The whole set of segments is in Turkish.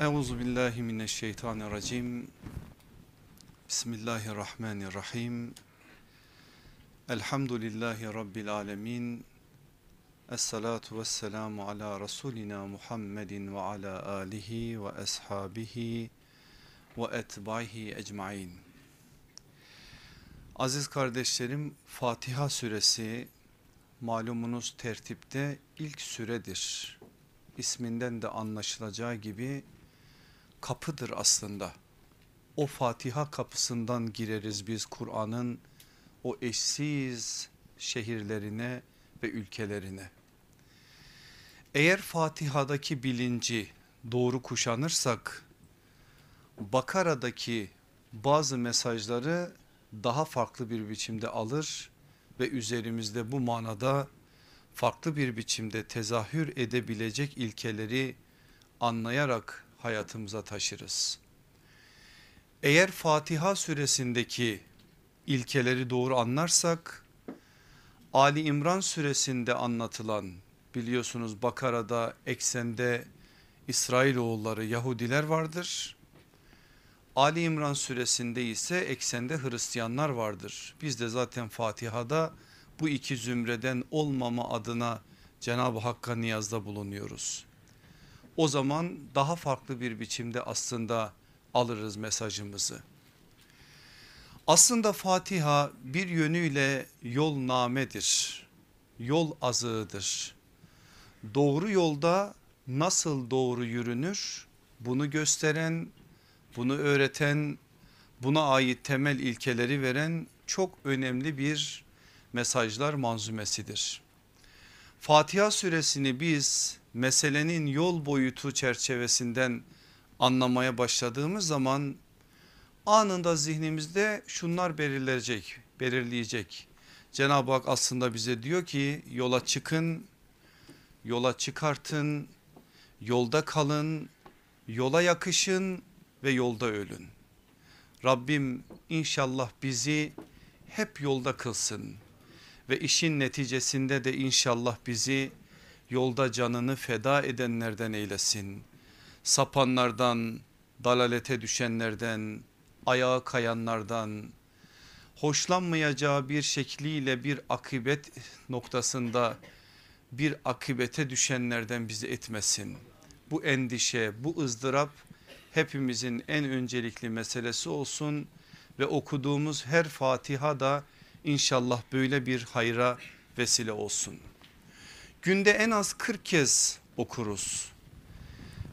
Euzu billahi mineşşeytanirracim. Bismillahirrahmanirrahim. Elhamdülillahi rabbil alamin. Essalatu vesselamu ala rasulina Muhammedin ve ala alihi ve ashabihi ve etbaihi ecmaîn. Aziz kardeşlerim, Fatiha suresi malumunuz tertipte ilk süredir. İsminden de anlaşılacağı gibi kapıdır aslında. O Fatiha kapısından gireriz biz Kur'an'ın o eşsiz şehirlerine ve ülkelerine. Eğer Fatiha'daki bilinci doğru kuşanırsak Bakara'daki bazı mesajları daha farklı bir biçimde alır ve üzerimizde bu manada farklı bir biçimde tezahür edebilecek ilkeleri anlayarak hayatımıza taşırız. Eğer Fatiha suresindeki ilkeleri doğru anlarsak Ali İmran suresinde anlatılan biliyorsunuz Bakara'da eksende İsrailoğulları Yahudiler vardır. Ali İmran suresinde ise eksende Hristiyanlar vardır. Biz de zaten Fatiha'da bu iki zümreden olmama adına Cenab-ı Hakk'a niyazda bulunuyoruz. O zaman daha farklı bir biçimde aslında alırız mesajımızı. Aslında Fatiha bir yönüyle yol namedir, yol azığıdır. Doğru yolda nasıl doğru yürünür bunu gösteren, bunu öğreten, buna ait temel ilkeleri veren çok önemli bir mesajlar manzumesidir. Fatiha suresini biz meselenin yol boyutu çerçevesinden anlamaya başladığımız zaman anında zihnimizde şunlar belirleyecek, belirleyecek. Cenab-ı Hak aslında bize diyor ki yola çıkın, yola çıkartın, yolda kalın, yola yakışın ve yolda ölün. Rabbim inşallah bizi hep yolda kılsın ve işin neticesinde de inşallah bizi yolda canını feda edenlerden eylesin. Sapanlardan, dalalete düşenlerden, ayağa kayanlardan, hoşlanmayacağı bir şekliyle bir akıbet noktasında bir akıbete düşenlerden bizi etmesin. Bu endişe, bu ızdırap hepimizin en öncelikli meselesi olsun ve okuduğumuz her Fatiha da İnşallah böyle bir hayra vesile olsun. Günde en az 40 kez okuruz.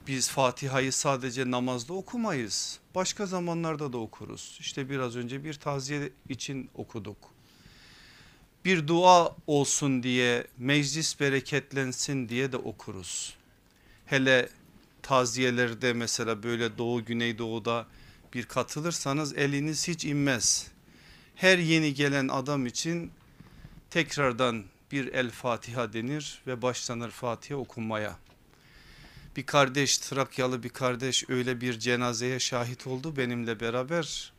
Biz Fatiha'yı sadece namazda okumayız. Başka zamanlarda da okuruz. İşte biraz önce bir taziye için okuduk. Bir dua olsun diye meclis bereketlensin diye de okuruz. Hele taziyelerde mesela böyle doğu güneydoğuda bir katılırsanız eliniz hiç inmez her yeni gelen adam için tekrardan bir El Fatiha denir ve başlanır Fatiha okunmaya. Bir kardeş Trakyalı bir kardeş öyle bir cenazeye şahit oldu benimle beraber.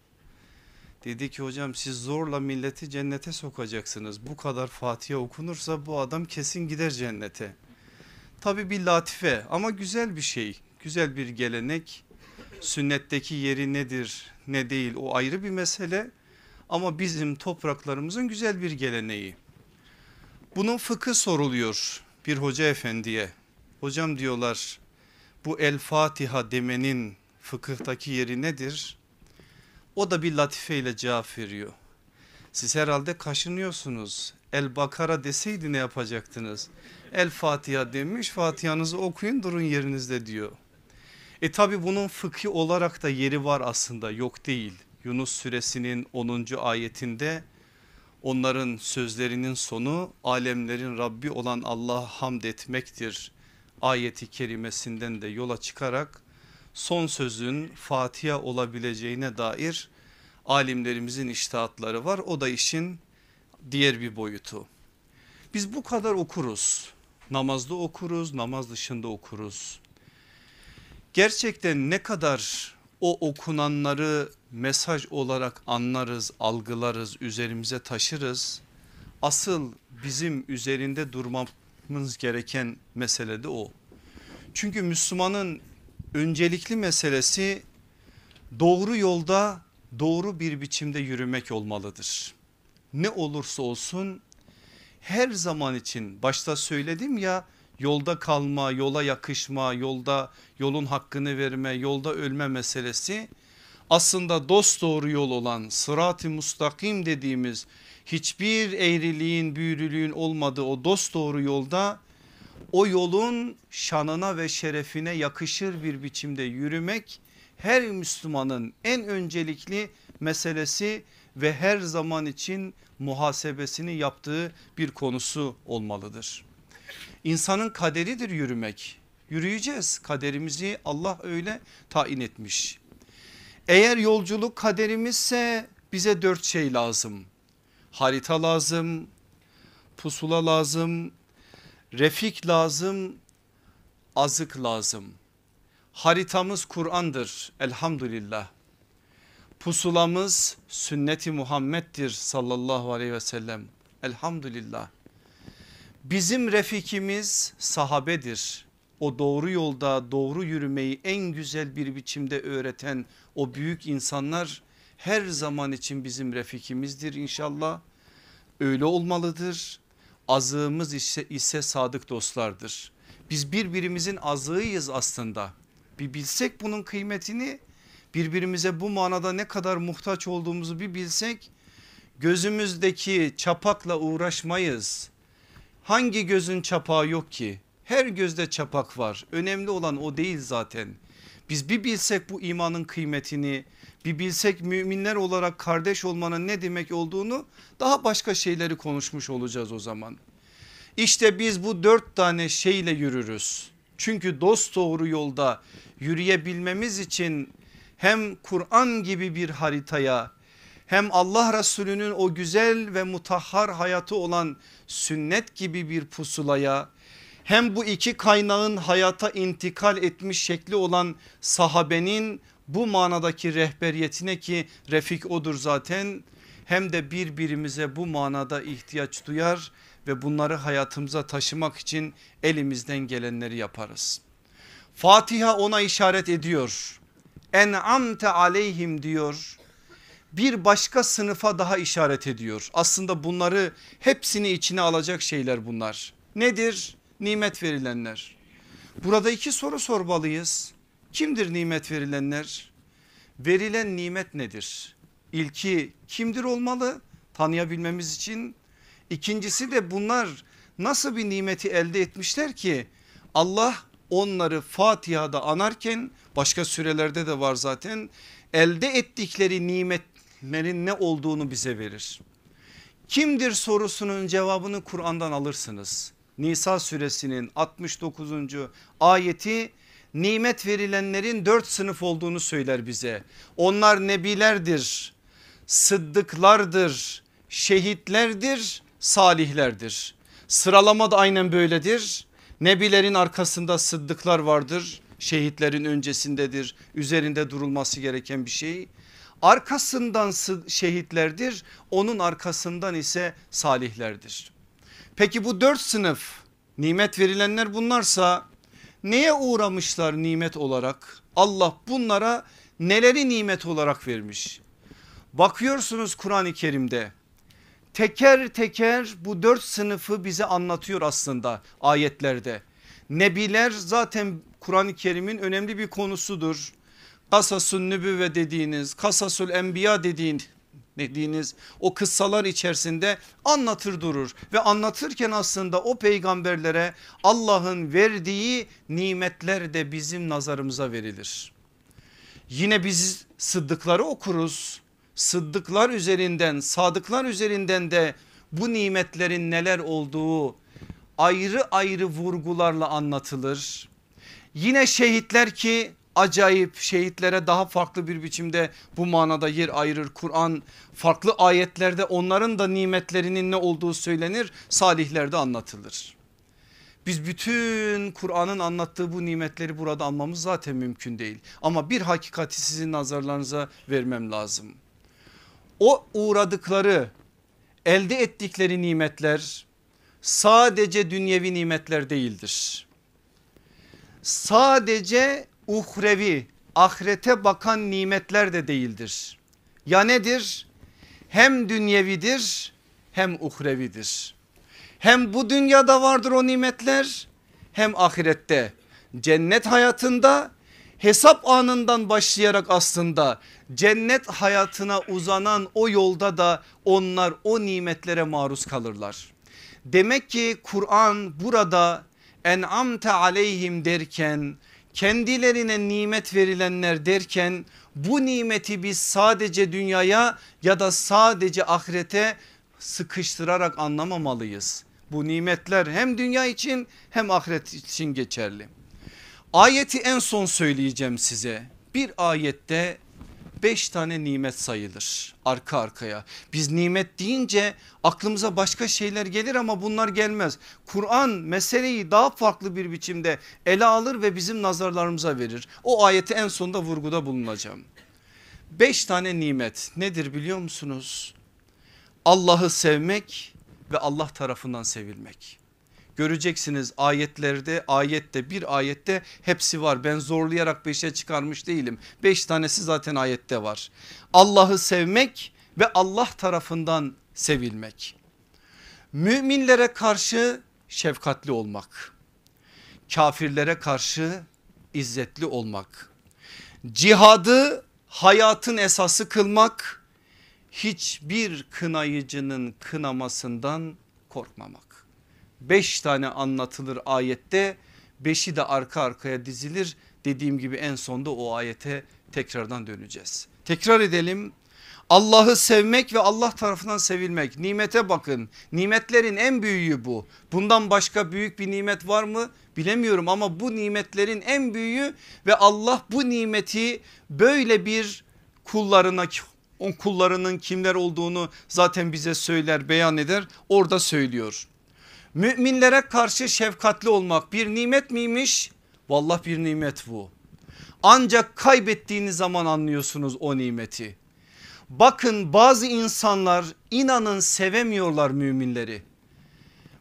Dedi ki hocam siz zorla milleti cennete sokacaksınız. Bu kadar Fatiha okunursa bu adam kesin gider cennete. Tabi bir latife ama güzel bir şey. Güzel bir gelenek. Sünnetteki yeri nedir ne değil o ayrı bir mesele ama bizim topraklarımızın güzel bir geleneği. Bunun fıkı soruluyor bir hoca efendiye. Hocam diyorlar bu El Fatiha demenin fıkıhtaki yeri nedir? O da bir latife ile cevap veriyor. Siz herhalde kaşınıyorsunuz. El Bakara deseydi ne yapacaktınız? El Fatiha demiş Fatiha'nızı okuyun durun yerinizde diyor. E tabi bunun fıkhi olarak da yeri var aslında yok değil. Yunus suresinin 10. ayetinde onların sözlerinin sonu alemlerin Rabbi olan Allah'a hamd etmektir. Ayeti kerimesinden de yola çıkarak son sözün Fatiha olabileceğine dair alimlerimizin iştahatları var. O da işin diğer bir boyutu. Biz bu kadar okuruz. Namazda okuruz, namaz dışında okuruz. Gerçekten ne kadar o okunanları mesaj olarak anlarız, algılarız, üzerimize taşırız. Asıl bizim üzerinde durmamız gereken mesele de o. Çünkü Müslümanın öncelikli meselesi doğru yolda doğru bir biçimde yürümek olmalıdır. Ne olursa olsun her zaman için başta söyledim ya yolda kalma, yola yakışma, yolda yolun hakkını verme, yolda ölme meselesi aslında dost doğru yol olan sırat-ı mustakim dediğimiz hiçbir eğriliğin büyürülüğün olmadığı o dost doğru yolda o yolun şanına ve şerefine yakışır bir biçimde yürümek her Müslümanın en öncelikli meselesi ve her zaman için muhasebesini yaptığı bir konusu olmalıdır. İnsanın kaderidir yürümek. Yürüyeceğiz kaderimizi Allah öyle tayin etmiş. Eğer yolculuk kaderimizse bize dört şey lazım. Harita lazım, pusula lazım, refik lazım, azık lazım. Haritamız Kur'an'dır elhamdülillah. Pusulamız sünneti Muhammed'dir sallallahu aleyhi ve sellem elhamdülillah. Bizim refikimiz sahabedir. O doğru yolda doğru yürümeyi en güzel bir biçimde öğreten o büyük insanlar her zaman için bizim refikimizdir inşallah. Öyle olmalıdır. Azığımız ise, ise sadık dostlardır. Biz birbirimizin azığıyız aslında. Bir bilsek bunun kıymetini birbirimize bu manada ne kadar muhtaç olduğumuzu bir bilsek gözümüzdeki çapakla uğraşmayız. Hangi gözün çapağı yok ki? Her gözde çapak var. Önemli olan o değil zaten. Biz bir bilsek bu imanın kıymetini, bir bilsek müminler olarak kardeş olmanın ne demek olduğunu daha başka şeyleri konuşmuş olacağız o zaman. İşte biz bu dört tane şeyle yürürüz. Çünkü dost doğru yolda yürüyebilmemiz için hem Kur'an gibi bir haritaya hem Allah Resulü'nün o güzel ve mutahhar hayatı olan sünnet gibi bir pusulaya hem bu iki kaynağın hayata intikal etmiş şekli olan sahabenin bu manadaki rehberiyetine ki refik odur zaten hem de birbirimize bu manada ihtiyaç duyar ve bunları hayatımıza taşımak için elimizden gelenleri yaparız. Fatiha ona işaret ediyor. En'amte aleyhim diyor. Bir başka sınıfa daha işaret ediyor. Aslında bunları hepsini içine alacak şeyler bunlar. Nedir? Nimet verilenler. Burada iki soru sormalıyız. Kimdir nimet verilenler? Verilen nimet nedir? İlki kimdir olmalı? Tanıyabilmemiz için. İkincisi de bunlar nasıl bir nimeti elde etmişler ki Allah onları Fatiha'da anarken başka sürelerde de var zaten elde ettikleri nimetlerin ne olduğunu bize verir. Kimdir sorusunun cevabını Kur'an'dan alırsınız. Nisa suresinin 69. ayeti nimet verilenlerin dört sınıf olduğunu söyler bize. Onlar nebilerdir, sıddıklardır, şehitlerdir, salihlerdir. Sıralama da aynen böyledir. Nebilerin arkasında sıddıklar vardır. Şehitlerin öncesindedir. Üzerinde durulması gereken bir şey. Arkasından şehitlerdir. Onun arkasından ise salihlerdir. Peki bu dört sınıf nimet verilenler bunlarsa neye uğramışlar nimet olarak? Allah bunlara neleri nimet olarak vermiş? Bakıyorsunuz Kur'an-ı Kerim'de teker teker bu dört sınıfı bize anlatıyor aslında ayetlerde. Nebiler zaten Kur'an-ı Kerim'in önemli bir konusudur. Kasasun nübüvve dediğiniz, kasasul enbiya dediğin, dediğiniz o kıssalar içerisinde anlatır durur ve anlatırken aslında o peygamberlere Allah'ın verdiği nimetler de bizim nazarımıza verilir. Yine biz sıddıkları okuruz sıddıklar üzerinden sadıklar üzerinden de bu nimetlerin neler olduğu ayrı ayrı vurgularla anlatılır. Yine şehitler ki acayip şehitlere daha farklı bir biçimde bu manada yer ayırır Kur'an farklı ayetlerde onların da nimetlerinin ne olduğu söylenir salihlerde anlatılır. Biz bütün Kur'an'ın anlattığı bu nimetleri burada almamız zaten mümkün değil ama bir hakikati sizin nazarlarınıza vermem lazım o uğradıkları elde ettikleri nimetler sadece dünyevi nimetler değildir. Sadece uhrevi ahirete bakan nimetler de değildir. Ya nedir? Hem dünyevidir hem uhrevidir. Hem bu dünyada vardır o nimetler hem ahirette cennet hayatında hesap anından başlayarak aslında cennet hayatına uzanan o yolda da onlar o nimetlere maruz kalırlar. Demek ki Kur'an burada en'amte aleyhim derken kendilerine nimet verilenler derken bu nimeti biz sadece dünyaya ya da sadece ahirete sıkıştırarak anlamamalıyız. Bu nimetler hem dünya için hem ahiret için geçerli. Ayeti en son söyleyeceğim size. Bir ayette beş tane nimet sayılır arka arkaya. Biz nimet deyince aklımıza başka şeyler gelir ama bunlar gelmez. Kur'an meseleyi daha farklı bir biçimde ele alır ve bizim nazarlarımıza verir. O ayeti en sonda vurguda bulunacağım. Beş tane nimet nedir biliyor musunuz? Allah'ı sevmek ve Allah tarafından sevilmek. Göreceksiniz ayetlerde ayette bir ayette hepsi var. Ben zorlayarak beşe çıkarmış değilim. Beş tanesi zaten ayette var. Allah'ı sevmek ve Allah tarafından sevilmek. Müminlere karşı şefkatli olmak. Kafirlere karşı izzetli olmak. Cihadı hayatın esası kılmak. Hiçbir kınayıcının kınamasından korkmamak. Beş tane anlatılır ayette beşi de arka arkaya dizilir. Dediğim gibi en sonda o ayete tekrardan döneceğiz. Tekrar edelim. Allah'ı sevmek ve Allah tarafından sevilmek nimete bakın nimetlerin en büyüğü bu bundan başka büyük bir nimet var mı bilemiyorum ama bu nimetlerin en büyüğü ve Allah bu nimeti böyle bir kullarına o kullarının kimler olduğunu zaten bize söyler beyan eder orada söylüyor. Müminlere karşı şefkatli olmak bir nimet miymiş? Vallahi bir nimet bu. Ancak kaybettiğiniz zaman anlıyorsunuz o nimeti. Bakın bazı insanlar inanın sevemiyorlar müminleri.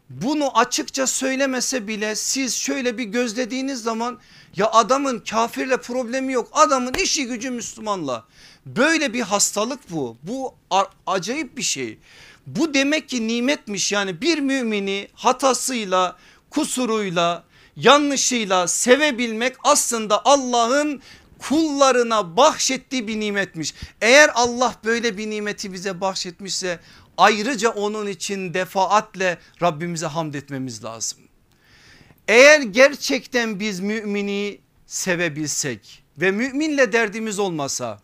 Bunu açıkça söylemese bile siz şöyle bir gözlediğiniz zaman ya adamın kafirle problemi yok adamın işi gücü Müslümanla. Böyle bir hastalık bu bu acayip bir şey. Bu demek ki nimetmiş yani bir mümini hatasıyla kusuruyla yanlışıyla sevebilmek aslında Allah'ın kullarına bahşettiği bir nimetmiş. Eğer Allah böyle bir nimeti bize bahşetmişse ayrıca onun için defaatle Rabbimize hamd etmemiz lazım. Eğer gerçekten biz mümini sevebilsek ve müminle derdimiz olmasa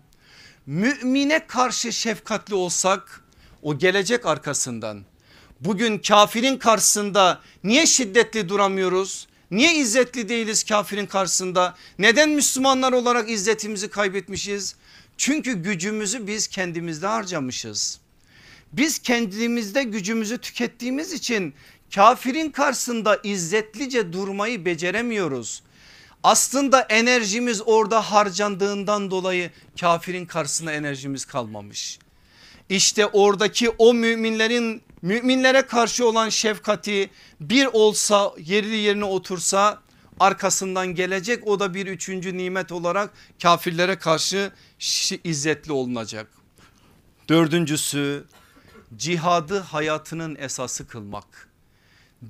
mümine karşı şefkatli olsak o gelecek arkasından. Bugün kafirin karşısında niye şiddetli duramıyoruz? Niye izzetli değiliz kafirin karşısında? Neden Müslümanlar olarak izzetimizi kaybetmişiz? Çünkü gücümüzü biz kendimizde harcamışız. Biz kendimizde gücümüzü tükettiğimiz için kafirin karşısında izzetlice durmayı beceremiyoruz. Aslında enerjimiz orada harcandığından dolayı kafirin karşısında enerjimiz kalmamış. İşte oradaki o müminlerin müminlere karşı olan şefkati bir olsa yerli yerine otursa arkasından gelecek o da bir üçüncü nimet olarak kafirlere karşı izzetli olunacak. Dördüncüsü cihadı hayatının esası kılmak.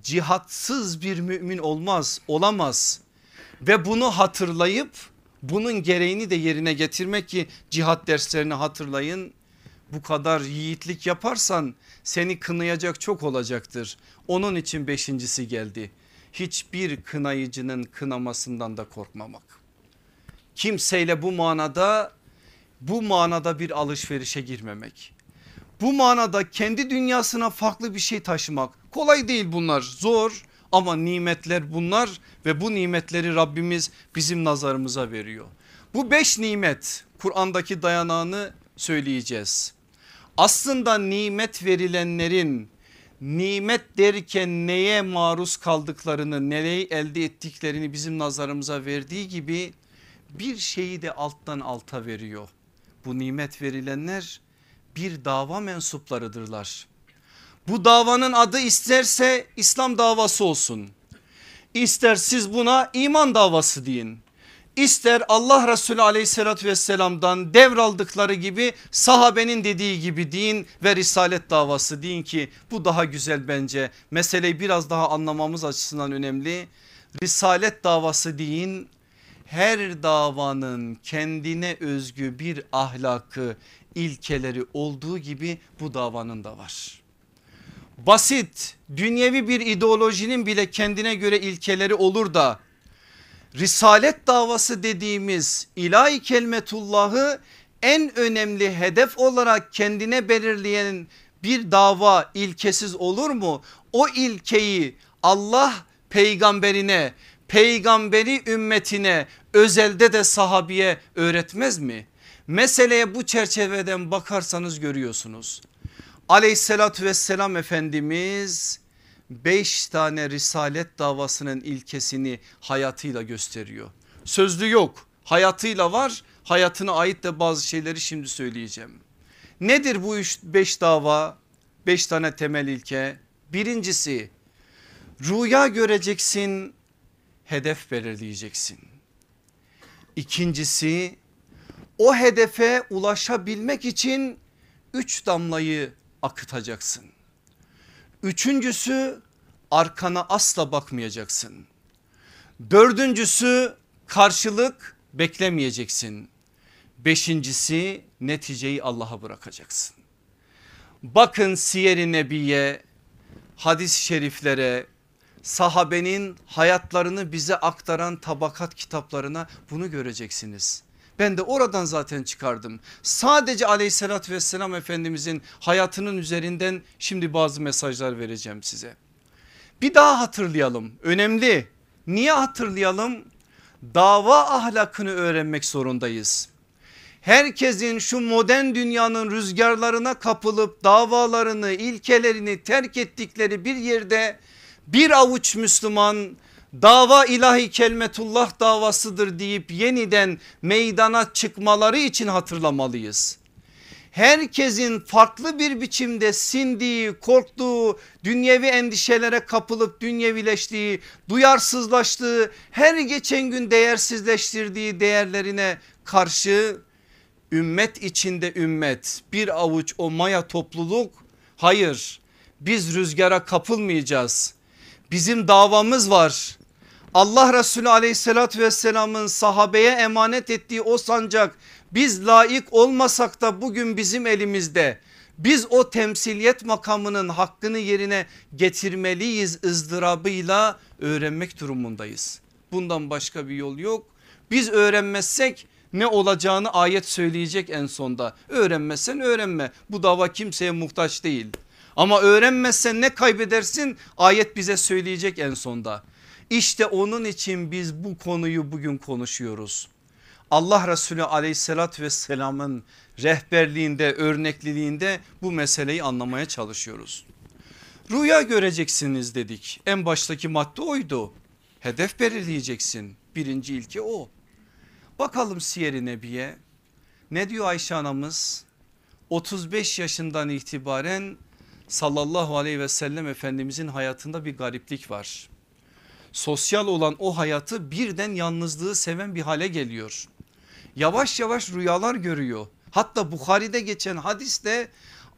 Cihatsız bir mümin olmaz olamaz ve bunu hatırlayıp bunun gereğini de yerine getirmek ki cihat derslerini hatırlayın bu kadar yiğitlik yaparsan seni kınayacak çok olacaktır. Onun için beşincisi geldi. Hiçbir kınayıcının kınamasından da korkmamak. Kimseyle bu manada bu manada bir alışverişe girmemek. Bu manada kendi dünyasına farklı bir şey taşımak kolay değil bunlar zor ama nimetler bunlar ve bu nimetleri Rabbimiz bizim nazarımıza veriyor. Bu beş nimet Kur'an'daki dayanağını söyleyeceğiz. Aslında nimet verilenlerin nimet derken neye maruz kaldıklarını nereyi elde ettiklerini bizim nazarımıza verdiği gibi bir şeyi de alttan alta veriyor. Bu nimet verilenler bir dava mensuplarıdırlar. Bu davanın adı isterse İslam davası olsun. İster siz buna iman davası deyin. İster Allah Resulü aleyhissalatü vesselamdan devraldıkları gibi sahabenin dediği gibi din ve risalet davası deyin ki bu daha güzel bence meseleyi biraz daha anlamamız açısından önemli. Risalet davası deyin her davanın kendine özgü bir ahlakı ilkeleri olduğu gibi bu davanın da var. Basit dünyevi bir ideolojinin bile kendine göre ilkeleri olur da Risalet davası dediğimiz ilahi kelmetullahı en önemli hedef olarak kendine belirleyen bir dava ilkesiz olur mu? O ilkeyi Allah peygamberine, peygamberi ümmetine, özelde de sahabiye öğretmez mi? Meseleye bu çerçeveden bakarsanız görüyorsunuz. Aleyhissalatü vesselam Efendimiz beş tane risalet davasının ilkesini hayatıyla gösteriyor. Sözlü yok hayatıyla var hayatına ait de bazı şeyleri şimdi söyleyeceğim. Nedir bu üç, beş dava beş tane temel ilke birincisi rüya göreceksin hedef belirleyeceksin. İkincisi o hedefe ulaşabilmek için üç damlayı akıtacaksın. Üçüncüsü arkana asla bakmayacaksın. Dördüncüsü karşılık beklemeyeceksin. Beşincisi neticeyi Allah'a bırakacaksın. Bakın Siyer-i Nebiye hadis-i şeriflere sahabenin hayatlarını bize aktaran tabakat kitaplarına bunu göreceksiniz. Ben de oradan zaten çıkardım. Sadece aleyhissalatü vesselam efendimizin hayatının üzerinden şimdi bazı mesajlar vereceğim size. Bir daha hatırlayalım önemli. Niye hatırlayalım? Dava ahlakını öğrenmek zorundayız. Herkesin şu modern dünyanın rüzgarlarına kapılıp davalarını ilkelerini terk ettikleri bir yerde bir avuç Müslüman dava ilahi kelmetullah davasıdır deyip yeniden meydana çıkmaları için hatırlamalıyız. Herkesin farklı bir biçimde sindiği, korktuğu, dünyevi endişelere kapılıp dünyevileştiği, duyarsızlaştığı, her geçen gün değersizleştirdiği değerlerine karşı ümmet içinde ümmet bir avuç o maya topluluk hayır biz rüzgara kapılmayacağız. Bizim davamız var Allah Resulü aleyhissalatü vesselamın sahabeye emanet ettiği o sancak biz layık olmasak da bugün bizim elimizde. Biz o temsiliyet makamının hakkını yerine getirmeliyiz ızdırabıyla öğrenmek durumundayız. Bundan başka bir yol yok. Biz öğrenmezsek ne olacağını ayet söyleyecek en sonda. Öğrenmezsen öğrenme bu dava kimseye muhtaç değil. Ama öğrenmezsen ne kaybedersin ayet bize söyleyecek en sonda. İşte onun için biz bu konuyu bugün konuşuyoruz. Allah Resulü aleyhissalatü vesselamın rehberliğinde örnekliliğinde bu meseleyi anlamaya çalışıyoruz. Rüya göreceksiniz dedik en baştaki madde oydu. Hedef belirleyeceksin birinci ilke o. Bakalım Siyer-i Nebiye ne diyor Ayşe anamız 35 yaşından itibaren sallallahu aleyhi ve sellem efendimizin hayatında bir gariplik var sosyal olan o hayatı birden yalnızlığı seven bir hale geliyor. Yavaş yavaş rüyalar görüyor. Hatta Bukhari'de geçen hadiste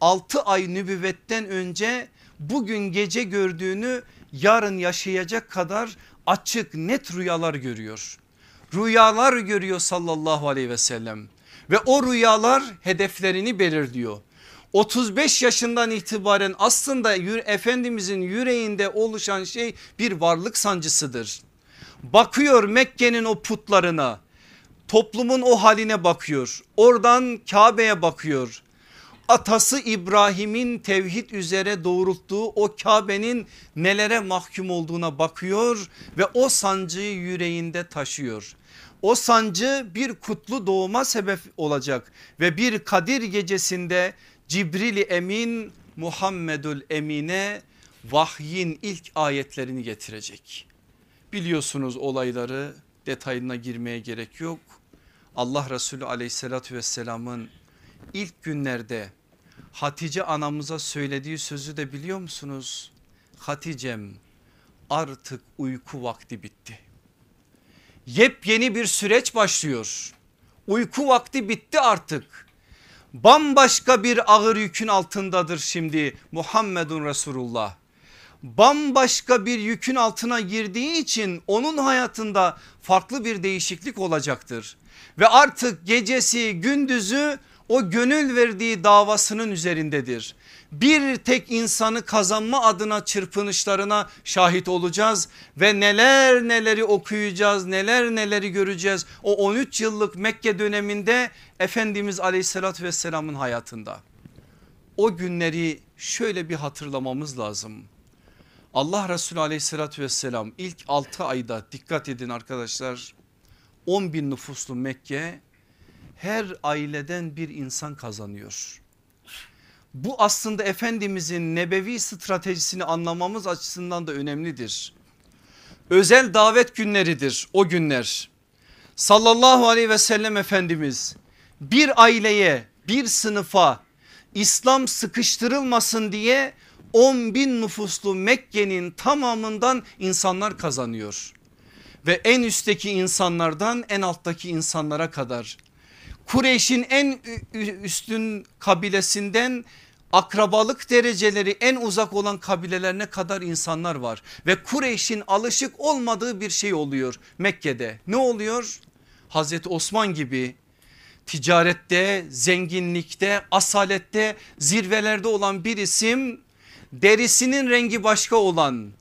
6 ay nübüvvetten önce bugün gece gördüğünü yarın yaşayacak kadar açık net rüyalar görüyor. Rüyalar görüyor sallallahu aleyhi ve sellem ve o rüyalar hedeflerini belirliyor. 35 yaşından itibaren aslında Efendimizin yüreğinde oluşan şey bir varlık sancısıdır. Bakıyor Mekke'nin o putlarına toplumun o haline bakıyor oradan Kabe'ye bakıyor. Atası İbrahim'in tevhid üzere doğrulttuğu o Kabe'nin nelere mahkum olduğuna bakıyor ve o sancıyı yüreğinde taşıyor. O sancı bir kutlu doğuma sebep olacak ve bir Kadir gecesinde Cibril-i Emin Muhammedül Emine vahyin ilk ayetlerini getirecek. Biliyorsunuz olayları detayına girmeye gerek yok. Allah Resulü aleyhissalatü vesselamın ilk günlerde Hatice anamıza söylediği sözü de biliyor musunuz? Hatice'm artık uyku vakti bitti. Yepyeni bir süreç başlıyor. Uyku vakti bitti artık. Bambaşka bir ağır yükün altındadır şimdi Muhammedun Resulullah. Bambaşka bir yükün altına girdiği için onun hayatında farklı bir değişiklik olacaktır. Ve artık gecesi gündüzü o gönül verdiği davasının üzerindedir. Bir tek insanı kazanma adına çırpınışlarına şahit olacağız ve neler neleri okuyacağız neler neleri göreceğiz o 13 yıllık Mekke döneminde Efendimiz aleyhissalatü vesselamın hayatında. O günleri şöyle bir hatırlamamız lazım. Allah Resulü aleyhissalatü vesselam ilk 6 ayda dikkat edin arkadaşlar 10 bin nüfuslu Mekke her aileden bir insan kazanıyor. Bu aslında Efendimizin nebevi stratejisini anlamamız açısından da önemlidir. Özel davet günleridir o günler. Sallallahu aleyhi ve sellem Efendimiz bir aileye bir sınıfa İslam sıkıştırılmasın diye 10 bin nüfuslu Mekke'nin tamamından insanlar kazanıyor. Ve en üstteki insanlardan en alttaki insanlara kadar Kureyş'in en üstün kabilesinden akrabalık dereceleri en uzak olan kabilelerine kadar insanlar var. Ve Kureyş'in alışık olmadığı bir şey oluyor Mekke'de. Ne oluyor? Hazreti Osman gibi ticarette, zenginlikte, asalette zirvelerde olan bir isim derisinin rengi başka olan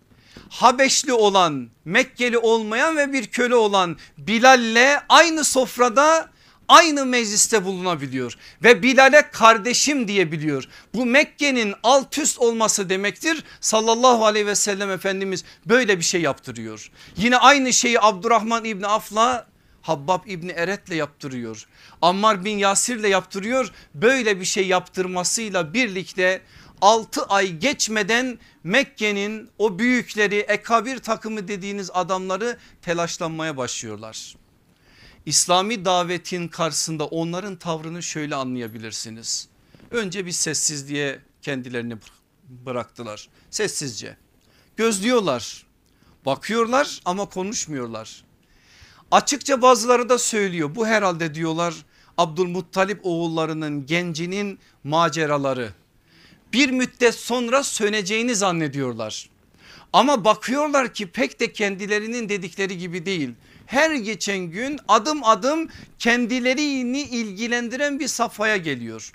Habeşli olan Mekkeli olmayan ve bir köle olan Bilal'le aynı sofrada aynı mecliste bulunabiliyor ve Bilal'e kardeşim diyebiliyor. Bu Mekke'nin alt üst olması demektir. Sallallahu aleyhi ve sellem Efendimiz böyle bir şey yaptırıyor. Yine aynı şeyi Abdurrahman İbni Af'la Habbab İbni Eret'le yaptırıyor. Ammar bin Yasir'le yaptırıyor. Böyle bir şey yaptırmasıyla birlikte 6 ay geçmeden Mekke'nin o büyükleri ekabir takımı dediğiniz adamları telaşlanmaya başlıyorlar. İslami davetin karşısında onların tavrını şöyle anlayabilirsiniz. Önce bir sessizliğe kendilerini bıraktılar sessizce. Gözlüyorlar bakıyorlar ama konuşmuyorlar. Açıkça bazıları da söylüyor bu herhalde diyorlar Abdülmuttalip oğullarının gencinin maceraları bir müddet sonra söneceğini zannediyorlar. Ama bakıyorlar ki pek de kendilerinin dedikleri gibi değil. Her geçen gün adım adım kendilerini ilgilendiren bir safhaya geliyor.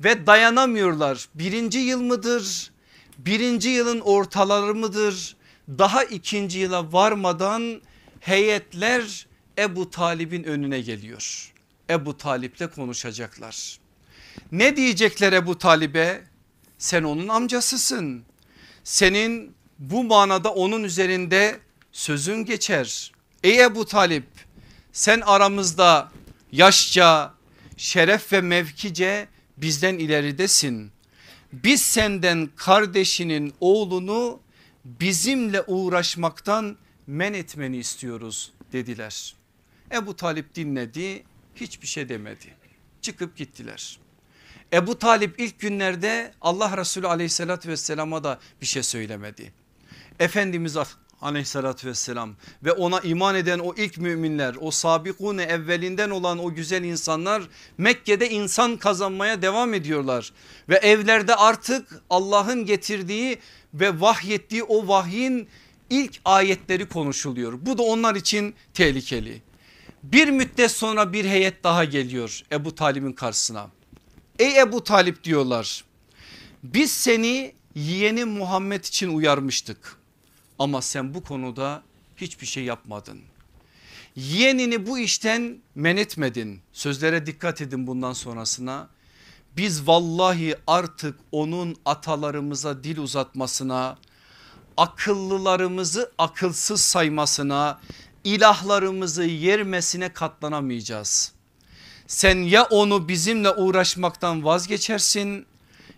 Ve dayanamıyorlar. Birinci yıl mıdır? Birinci yılın ortaları mıdır? Daha ikinci yıla varmadan heyetler Ebu Talib'in önüne geliyor. Ebu Talip'le konuşacaklar. Ne diyecekler Ebu Talib'e? Sen onun amcasısın. Senin bu manada onun üzerinde sözün geçer. Ey Ebu Talip sen aramızda yaşça, şeref ve mevkice bizden ileridesin. Biz senden kardeşinin oğlunu bizimle uğraşmaktan men etmeni istiyoruz dediler. Ebu Talip dinledi hiçbir şey demedi. Çıkıp gittiler. Ebu Talip ilk günlerde Allah Resulü aleyhissalatü vesselama da bir şey söylemedi. Efendimiz aleyhissalatü vesselam ve ona iman eden o ilk müminler o sabikune evvelinden olan o güzel insanlar Mekke'de insan kazanmaya devam ediyorlar. Ve evlerde artık Allah'ın getirdiği ve vahyettiği o vahyin ilk ayetleri konuşuluyor. Bu da onlar için tehlikeli. Bir müddet sonra bir heyet daha geliyor Ebu Talib'in karşısına. Ey Ebu Talip diyorlar biz seni yeğeni Muhammed için uyarmıştık ama sen bu konuda hiçbir şey yapmadın. Yeğenini bu işten men etmedin sözlere dikkat edin bundan sonrasına. Biz vallahi artık onun atalarımıza dil uzatmasına akıllılarımızı akılsız saymasına ilahlarımızı yermesine katlanamayacağız. Sen ya onu bizimle uğraşmaktan vazgeçersin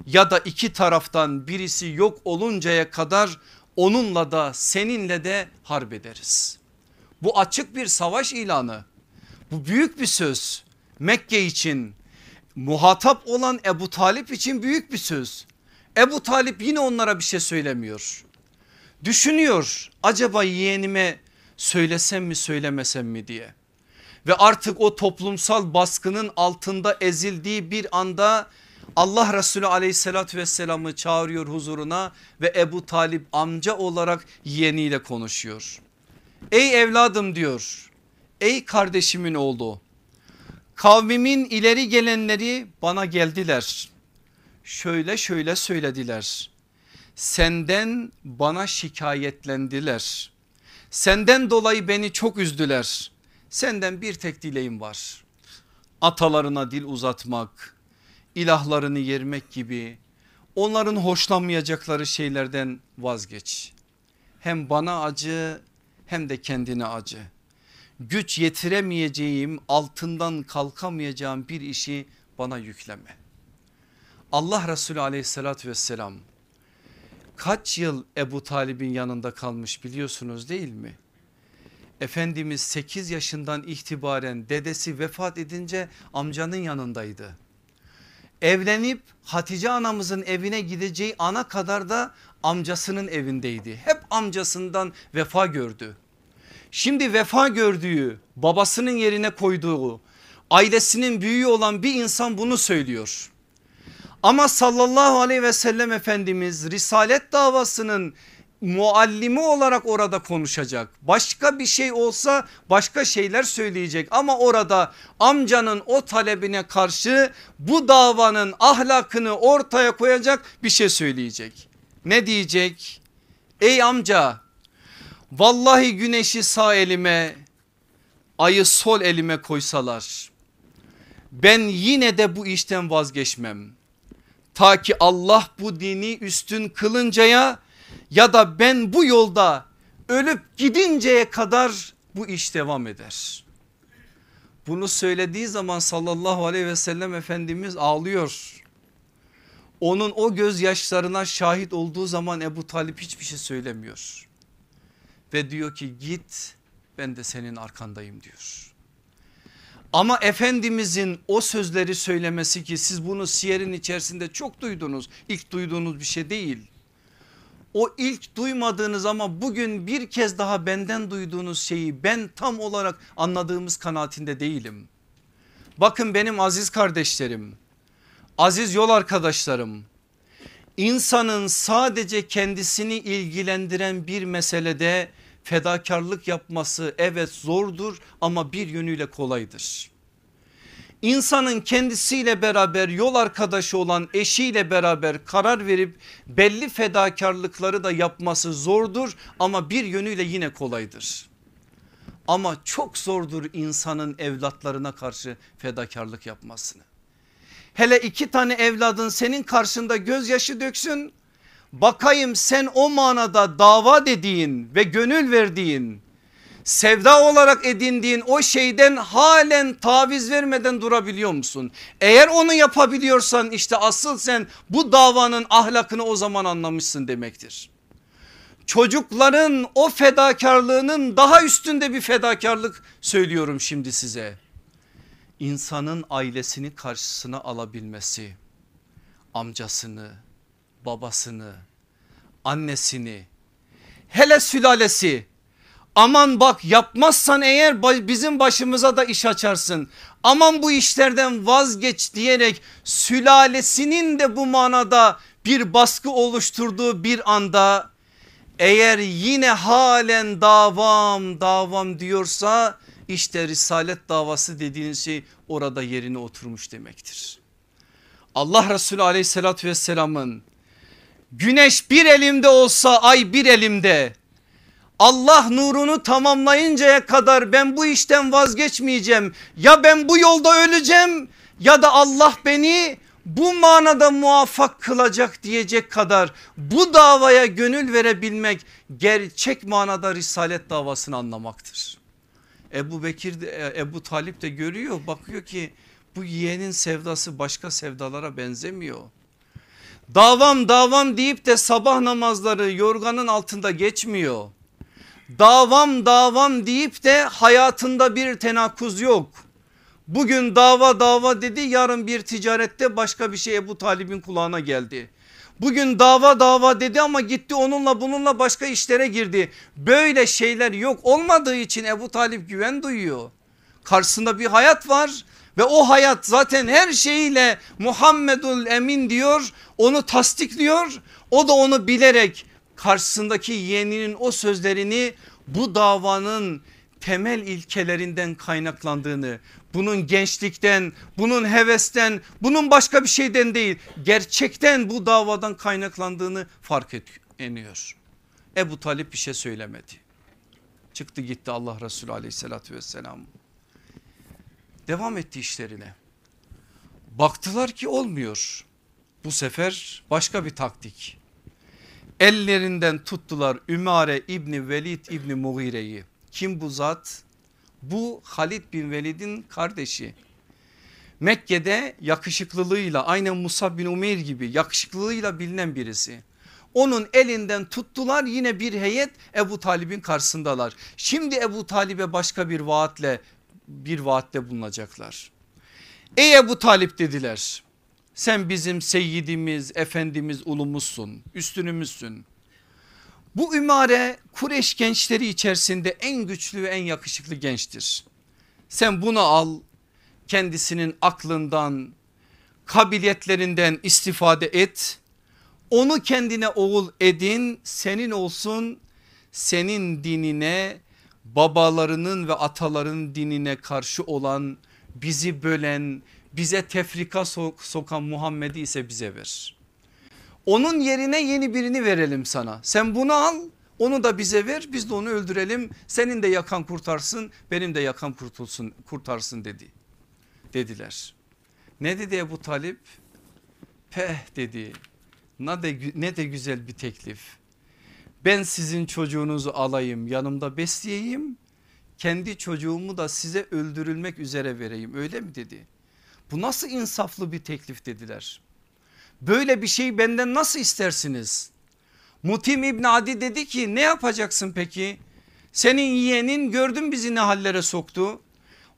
ya da iki taraftan birisi yok oluncaya kadar onunla da seninle de harp ederiz. Bu açık bir savaş ilanı. Bu büyük bir söz. Mekke için muhatap olan Ebu Talip için büyük bir söz. Ebu Talip yine onlara bir şey söylemiyor. Düşünüyor acaba yeğenime söylesem mi söylemesem mi diye. Ve artık o toplumsal baskının altında ezildiği bir anda Allah Resulü aleyhissalatü vesselamı çağırıyor huzuruna ve Ebu Talip amca olarak yeğeniyle konuşuyor. Ey evladım diyor ey kardeşimin oğlu kavmimin ileri gelenleri bana geldiler. Şöyle şöyle söylediler. Senden bana şikayetlendiler. Senden dolayı beni çok üzdüler senden bir tek dileğim var atalarına dil uzatmak ilahlarını yermek gibi onların hoşlanmayacakları şeylerden vazgeç. Hem bana acı hem de kendine acı. Güç yetiremeyeceğim altından kalkamayacağım bir işi bana yükleme. Allah Resulü aleyhissalatü vesselam kaç yıl Ebu Talib'in yanında kalmış biliyorsunuz değil mi? Efendimiz 8 yaşından itibaren dedesi vefat edince amcanın yanındaydı evlenip Hatice anamızın evine gideceği ana kadar da amcasının evindeydi. Hep amcasından vefa gördü. Şimdi vefa gördüğü babasının yerine koyduğu ailesinin büyüğü olan bir insan bunu söylüyor. Ama sallallahu aleyhi ve sellem Efendimiz risalet davasının muallimi olarak orada konuşacak. Başka bir şey olsa başka şeyler söyleyecek ama orada amcanın o talebine karşı bu davanın ahlakını ortaya koyacak bir şey söyleyecek. Ne diyecek? Ey amca vallahi güneşi sağ elime ayı sol elime koysalar ben yine de bu işten vazgeçmem. Ta ki Allah bu dini üstün kılıncaya ya da ben bu yolda ölüp gidinceye kadar bu iş devam eder. Bunu söylediği zaman sallallahu aleyhi ve sellem Efendimiz ağlıyor. Onun o gözyaşlarına şahit olduğu zaman Ebu Talip hiçbir şey söylemiyor. Ve diyor ki git ben de senin arkandayım diyor. Ama Efendimizin o sözleri söylemesi ki siz bunu siyerin içerisinde çok duydunuz. İlk duyduğunuz bir şey değil o ilk duymadığınız ama bugün bir kez daha benden duyduğunuz şeyi ben tam olarak anladığımız kanaatinde değilim. Bakın benim aziz kardeşlerim, aziz yol arkadaşlarım, insanın sadece kendisini ilgilendiren bir meselede fedakarlık yapması evet zordur ama bir yönüyle kolaydır insanın kendisiyle beraber yol arkadaşı olan eşiyle beraber karar verip belli fedakarlıkları da yapması zordur ama bir yönüyle yine kolaydır. Ama çok zordur insanın evlatlarına karşı fedakarlık yapmasını. Hele iki tane evladın senin karşında gözyaşı döksün. Bakayım sen o manada dava dediğin ve gönül verdiğin sevda olarak edindiğin o şeyden halen taviz vermeden durabiliyor musun? Eğer onu yapabiliyorsan işte asıl sen bu davanın ahlakını o zaman anlamışsın demektir. Çocukların o fedakarlığının daha üstünde bir fedakarlık söylüyorum şimdi size. İnsanın ailesini karşısına alabilmesi, amcasını, babasını, annesini, hele sülalesi Aman bak yapmazsan eğer bizim başımıza da iş açarsın. Aman bu işlerden vazgeç diyerek sülalesinin de bu manada bir baskı oluşturduğu bir anda eğer yine halen davam davam diyorsa işte risalet davası dediğiniz şey orada yerine oturmuş demektir. Allah Resulü aleyhissalatü vesselamın güneş bir elimde olsa ay bir elimde Allah nurunu tamamlayıncaya kadar ben bu işten vazgeçmeyeceğim. Ya ben bu yolda öleceğim ya da Allah beni bu manada muvaffak kılacak diyecek kadar bu davaya gönül verebilmek gerçek manada risalet davasını anlamaktır. Ebu Bekir de Ebu Talip de görüyor bakıyor ki bu yeğenin sevdası başka sevdalara benzemiyor. Davam davam deyip de sabah namazları yorganın altında geçmiyor davam davam deyip de hayatında bir tenakuz yok. Bugün dava dava dedi yarın bir ticarette başka bir şey Ebu Talib'in kulağına geldi. Bugün dava dava dedi ama gitti onunla bununla başka işlere girdi. Böyle şeyler yok olmadığı için Ebu Talip güven duyuyor. Karşısında bir hayat var ve o hayat zaten her şeyiyle Muhammedul Emin diyor onu tasdikliyor. O da onu bilerek karşısındaki yeğeninin o sözlerini bu davanın temel ilkelerinden kaynaklandığını bunun gençlikten bunun hevesten bunun başka bir şeyden değil gerçekten bu davadan kaynaklandığını fark ediyor. Ebu Talip bir şey söylemedi. Çıktı gitti Allah Resulü aleyhissalatü vesselam. Devam etti işlerine. Baktılar ki olmuyor. Bu sefer başka bir taktik. Ellerinden tuttular Ümare İbni Velid İbni Mughire'yi. Kim bu zat? Bu Halid bin Velid'in kardeşi. Mekke'de yakışıklılığıyla aynen Musa bin Umeyr gibi yakışıklılığıyla bilinen birisi. Onun elinden tuttular yine bir heyet Ebu Talib'in karşısındalar. Şimdi Ebu Talib'e başka bir vaatle bir vaatte bulunacaklar. Ey Ebu Talip dediler sen bizim seyyidimiz, efendimiz, ulumuzsun, üstünümüzsün. Bu ümare Kureş gençleri içerisinde en güçlü ve en yakışıklı gençtir. Sen bunu al kendisinin aklından kabiliyetlerinden istifade et. Onu kendine oğul edin senin olsun senin dinine babalarının ve ataların dinine karşı olan bizi bölen bize tefrika sokan Muhammed'i ise bize ver. Onun yerine yeni birini verelim sana. Sen bunu al onu da bize ver biz de onu öldürelim. Senin de yakan kurtarsın benim de yakan kurtulsun kurtarsın dedi. Dediler. Ne dedi Ebu Talip? Peh dedi. Ne de, ne de güzel bir teklif. Ben sizin çocuğunuzu alayım yanımda besleyeyim. Kendi çocuğumu da size öldürülmek üzere vereyim öyle mi dedi. Bu nasıl insaflı bir teklif dediler. Böyle bir şey benden nasıl istersiniz? Mutim İbn Adi dedi ki ne yapacaksın peki? Senin yeğenin gördün bizi ne hallere soktu.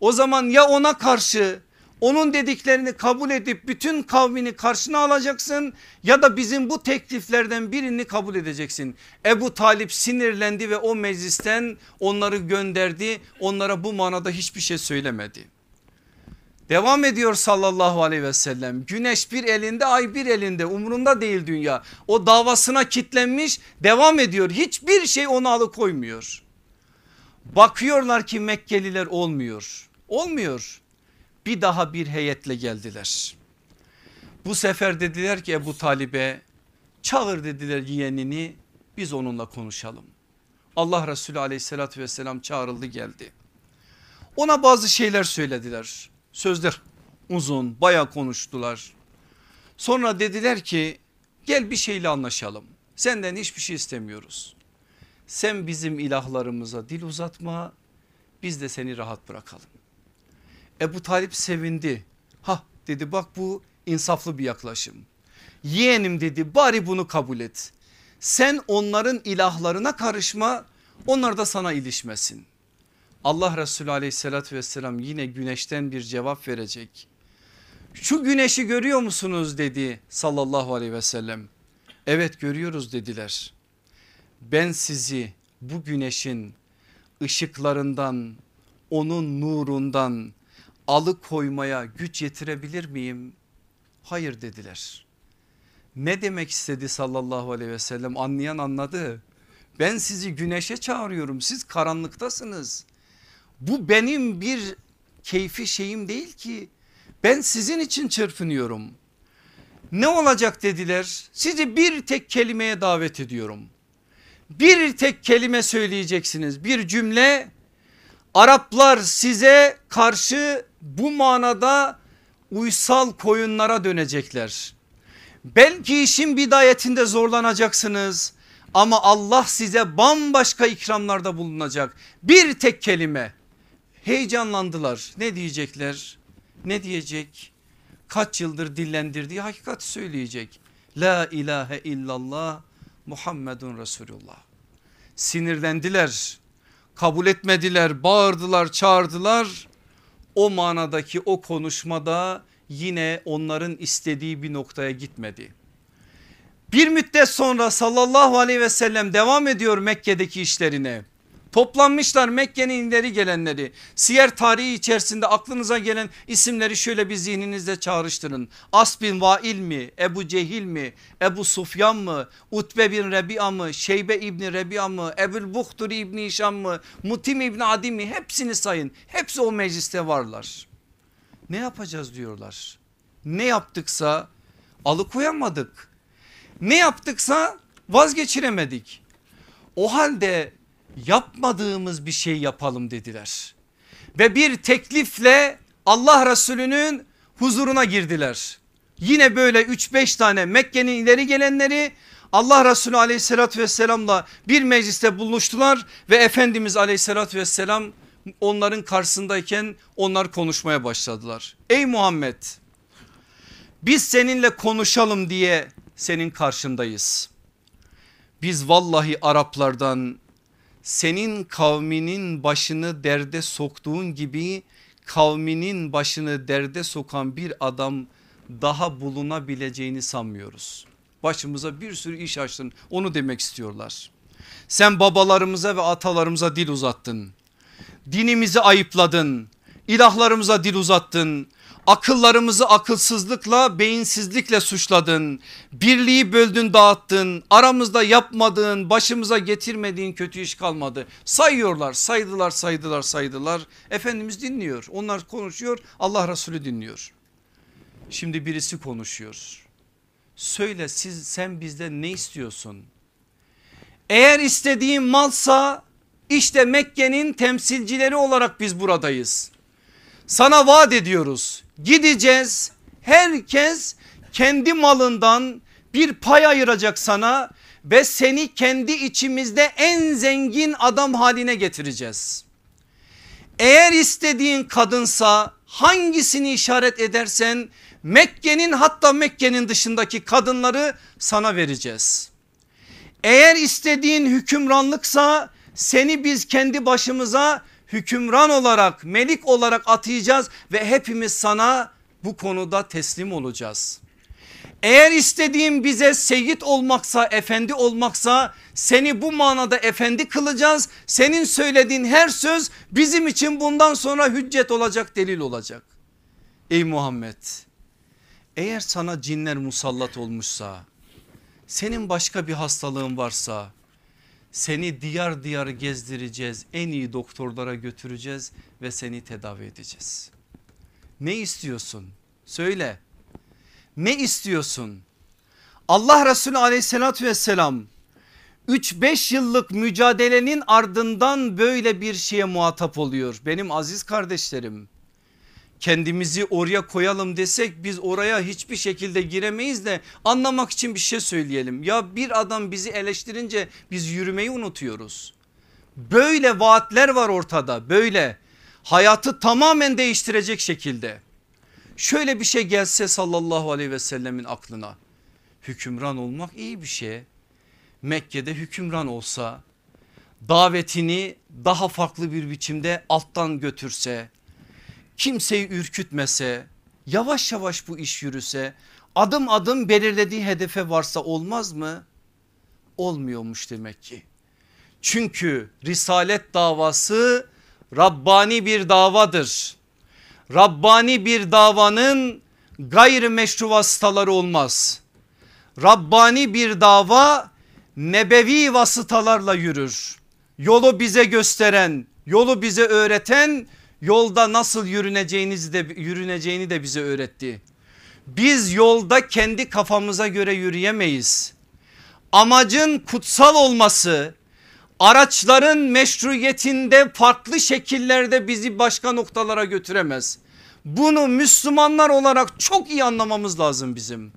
O zaman ya ona karşı onun dediklerini kabul edip bütün kavmini karşına alacaksın ya da bizim bu tekliflerden birini kabul edeceksin. Ebu Talip sinirlendi ve o meclisten onları gönderdi. Onlara bu manada hiçbir şey söylemedi. Devam ediyor sallallahu aleyhi ve sellem. Güneş bir elinde ay bir elinde umurunda değil dünya. O davasına kitlenmiş devam ediyor. Hiçbir şey onu alıkoymuyor. Bakıyorlar ki Mekkeliler olmuyor. Olmuyor. Bir daha bir heyetle geldiler. Bu sefer dediler ki Ebu Talib'e çağır dediler yeğenini biz onunla konuşalım. Allah Resulü aleyhissalatü vesselam çağrıldı geldi. Ona bazı şeyler söylediler sözler uzun baya konuştular. Sonra dediler ki gel bir şeyle anlaşalım. Senden hiçbir şey istemiyoruz. Sen bizim ilahlarımıza dil uzatma biz de seni rahat bırakalım. Ebu Talip sevindi. Ha dedi bak bu insaflı bir yaklaşım. Yeğenim dedi bari bunu kabul et. Sen onların ilahlarına karışma onlar da sana ilişmesin. Allah Resulü aleyhissalatü vesselam yine güneşten bir cevap verecek. Şu güneşi görüyor musunuz dedi sallallahu aleyhi ve sellem. Evet görüyoruz dediler. Ben sizi bu güneşin ışıklarından onun nurundan alıkoymaya güç yetirebilir miyim? Hayır dediler. Ne demek istedi sallallahu aleyhi ve sellem anlayan anladı. Ben sizi güneşe çağırıyorum siz karanlıktasınız. Bu benim bir keyfi şeyim değil ki. Ben sizin için çırpınıyorum. Ne olacak dediler. Sizi bir tek kelimeye davet ediyorum. Bir tek kelime söyleyeceksiniz. Bir cümle Araplar size karşı bu manada uysal koyunlara dönecekler. Belki işin bidayetinde zorlanacaksınız ama Allah size bambaşka ikramlarda bulunacak. Bir tek kelime heyecanlandılar. Ne diyecekler? Ne diyecek? Kaç yıldır dillendirdiği hakikat söyleyecek. La ilahe illallah Muhammedun Resulullah. Sinirlendiler, kabul etmediler, bağırdılar, çağırdılar. O manadaki o konuşmada yine onların istediği bir noktaya gitmedi. Bir müddet sonra sallallahu aleyhi ve sellem devam ediyor Mekke'deki işlerine. Toplanmışlar Mekke'nin ileri gelenleri. Siyer tarihi içerisinde aklınıza gelen isimleri şöyle bir zihninizde çağrıştırın. As bin Vail mi? Ebu Cehil mi? Ebu Sufyan mı? Utbe bin Rebi'a mı? Şeybe İbni Rebi'a mı? Ebul Buhtur İbni Hişam mı? Mutim İbni Adi mi? Hepsini sayın. Hepsi o mecliste varlar. Ne yapacağız diyorlar. Ne yaptıksa alıkoyamadık. Ne yaptıksa vazgeçiremedik. O halde yapmadığımız bir şey yapalım dediler. Ve bir teklifle Allah Resulü'nün huzuruna girdiler. Yine böyle 3-5 tane Mekke'nin ileri gelenleri Allah Resulü aleyhissalatü vesselamla bir mecliste buluştular ve Efendimiz aleyhissalatü vesselam onların karşısındayken onlar konuşmaya başladılar. Ey Muhammed biz seninle konuşalım diye senin karşındayız. Biz vallahi Araplardan senin kavminin başını derde soktuğun gibi kavminin başını derde sokan bir adam daha bulunabileceğini sanmıyoruz. Başımıza bir sürü iş açtın onu demek istiyorlar. Sen babalarımıza ve atalarımıza dil uzattın. Dinimizi ayıpladın. İlahlarımıza dil uzattın. Akıllarımızı akılsızlıkla beyinsizlikle suçladın. Birliği böldün dağıttın. Aramızda yapmadığın başımıza getirmediğin kötü iş kalmadı. Sayıyorlar saydılar saydılar saydılar. Efendimiz dinliyor onlar konuşuyor Allah Resulü dinliyor. Şimdi birisi konuşuyor. Söyle siz sen bizden ne istiyorsun? Eğer istediğin malsa işte Mekke'nin temsilcileri olarak biz buradayız. Sana vaat ediyoruz gideceğiz herkes kendi malından bir pay ayıracak sana ve seni kendi içimizde en zengin adam haline getireceğiz. Eğer istediğin kadınsa hangisini işaret edersen Mekke'nin hatta Mekke'nin dışındaki kadınları sana vereceğiz. Eğer istediğin hükümranlıksa seni biz kendi başımıza hükümran olarak melik olarak atayacağız ve hepimiz sana bu konuda teslim olacağız. Eğer istediğin bize seyit olmaksa efendi olmaksa seni bu manada efendi kılacağız. Senin söylediğin her söz bizim için bundan sonra hüccet olacak delil olacak. Ey Muhammed eğer sana cinler musallat olmuşsa senin başka bir hastalığın varsa seni diyar diyar gezdireceğiz en iyi doktorlara götüreceğiz ve seni tedavi edeceğiz. Ne istiyorsun söyle ne istiyorsun? Allah Resulü aleyhissalatü vesselam 3-5 yıllık mücadelenin ardından böyle bir şeye muhatap oluyor. Benim aziz kardeşlerim kendimizi oraya koyalım desek biz oraya hiçbir şekilde giremeyiz de anlamak için bir şey söyleyelim. Ya bir adam bizi eleştirince biz yürümeyi unutuyoruz. Böyle vaatler var ortada böyle hayatı tamamen değiştirecek şekilde. Şöyle bir şey gelse sallallahu aleyhi ve sellemin aklına hükümran olmak iyi bir şey. Mekke'de hükümran olsa davetini daha farklı bir biçimde alttan götürse kimseyi ürkütmese yavaş yavaş bu iş yürüse adım adım belirlediği hedefe varsa olmaz mı? Olmuyormuş demek ki. Çünkü risalet davası Rabbani bir davadır. Rabbani bir davanın gayri meşru vasıtaları olmaz. Rabbani bir dava nebevi vasıtalarla yürür. Yolu bize gösteren, yolu bize öğreten yolda nasıl yürüneceğinizi de yürüneceğini de bize öğretti. Biz yolda kendi kafamıza göre yürüyemeyiz. Amacın kutsal olması, araçların meşruiyetinde farklı şekillerde bizi başka noktalara götüremez. Bunu Müslümanlar olarak çok iyi anlamamız lazım bizim.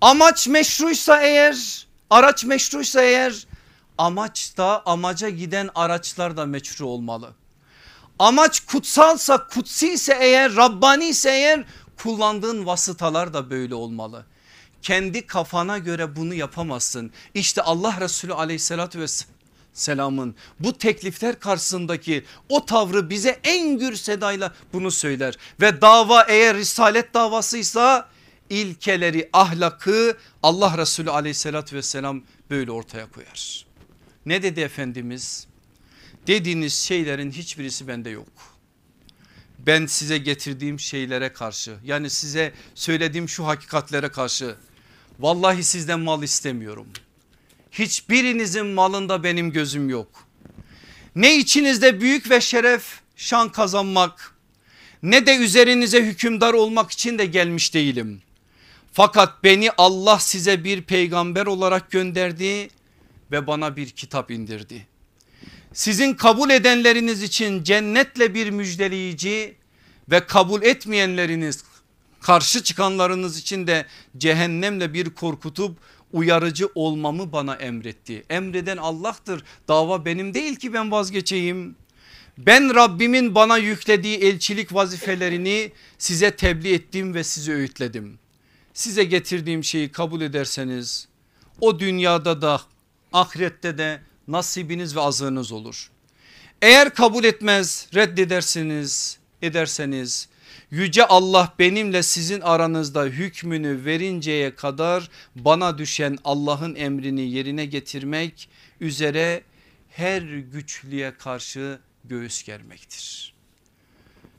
Amaç meşruysa eğer araç meşruysa eğer amaçta amaca giden araçlar da meşru olmalı. Amaç kutsalsa kutsi ise eğer Rabbani ise eğer kullandığın vasıtalar da böyle olmalı. Kendi kafana göre bunu yapamazsın. İşte Allah Resulü aleyhissalatü vesselamın bu teklifler karşısındaki o tavrı bize en gür sedayla bunu söyler. Ve dava eğer risalet davasıysa ilkeleri ahlakı Allah Resulü aleyhissalatü vesselam böyle ortaya koyar. Ne dedi Efendimiz? Dediğiniz şeylerin hiçbirisi bende yok. Ben size getirdiğim şeylere karşı yani size söylediğim şu hakikatlere karşı vallahi sizden mal istemiyorum. Hiçbirinizin malında benim gözüm yok. Ne içinizde büyük ve şeref şan kazanmak ne de üzerinize hükümdar olmak için de gelmiş değilim. Fakat beni Allah size bir peygamber olarak gönderdi ve bana bir kitap indirdi. Sizin kabul edenleriniz için cennetle bir müjdeleyici ve kabul etmeyenleriniz karşı çıkanlarınız için de cehennemle bir korkutup uyarıcı olmamı bana emretti. Emreden Allah'tır dava benim değil ki ben vazgeçeyim. Ben Rabbimin bana yüklediği elçilik vazifelerini size tebliğ ettim ve sizi öğütledim. Size getirdiğim şeyi kabul ederseniz o dünyada da ahirette de nasibiniz ve azığınız olur. Eğer kabul etmez reddedersiniz ederseniz yüce Allah benimle sizin aranızda hükmünü verinceye kadar bana düşen Allah'ın emrini yerine getirmek üzere her güçlüye karşı göğüs germektir.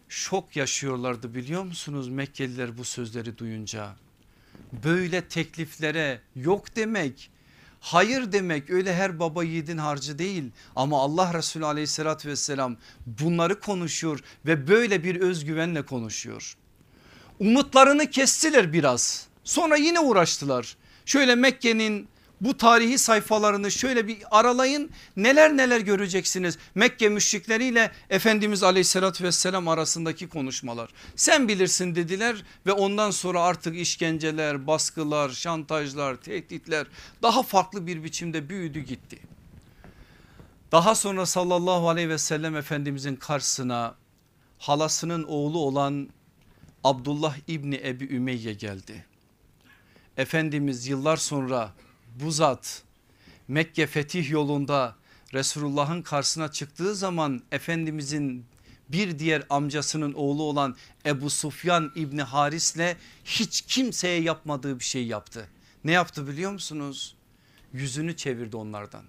Şok yaşıyorlardı biliyor musunuz Mekkeliler bu sözleri duyunca. Böyle tekliflere yok demek hayır demek öyle her baba yiğidin harcı değil ama Allah Resulü aleyhissalatü vesselam bunları konuşuyor ve böyle bir özgüvenle konuşuyor. Umutlarını kestiler biraz sonra yine uğraştılar. Şöyle Mekke'nin bu tarihi sayfalarını şöyle bir aralayın neler neler göreceksiniz. Mekke müşrikleriyle Efendimiz aleyhissalatü vesselam arasındaki konuşmalar. Sen bilirsin dediler ve ondan sonra artık işkenceler, baskılar, şantajlar, tehditler daha farklı bir biçimde büyüdü gitti. Daha sonra sallallahu aleyhi ve sellem Efendimizin karşısına halasının oğlu olan Abdullah İbni Ebi Ümeyye geldi. Efendimiz yıllar sonra bu zat Mekke fetih yolunda Resulullah'ın karşısına çıktığı zaman Efendimizin bir diğer amcasının oğlu olan Ebu Sufyan İbni Haris'le hiç kimseye yapmadığı bir şey yaptı. Ne yaptı biliyor musunuz? Yüzünü çevirdi onlardan.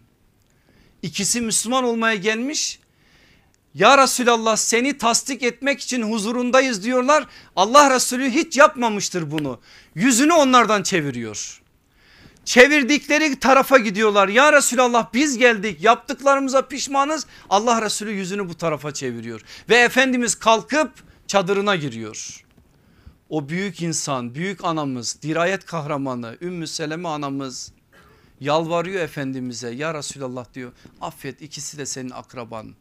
İkisi Müslüman olmaya gelmiş. Ya Resulallah seni tasdik etmek için huzurundayız diyorlar. Allah Resulü hiç yapmamıştır bunu. Yüzünü onlardan çeviriyor çevirdikleri tarafa gidiyorlar. Ya Resulallah biz geldik yaptıklarımıza pişmanız. Allah Resulü yüzünü bu tarafa çeviriyor ve Efendimiz kalkıp çadırına giriyor. O büyük insan büyük anamız dirayet kahramanı Ümmü Seleme anamız yalvarıyor Efendimiz'e ya Resulallah diyor affet ikisi de senin akraban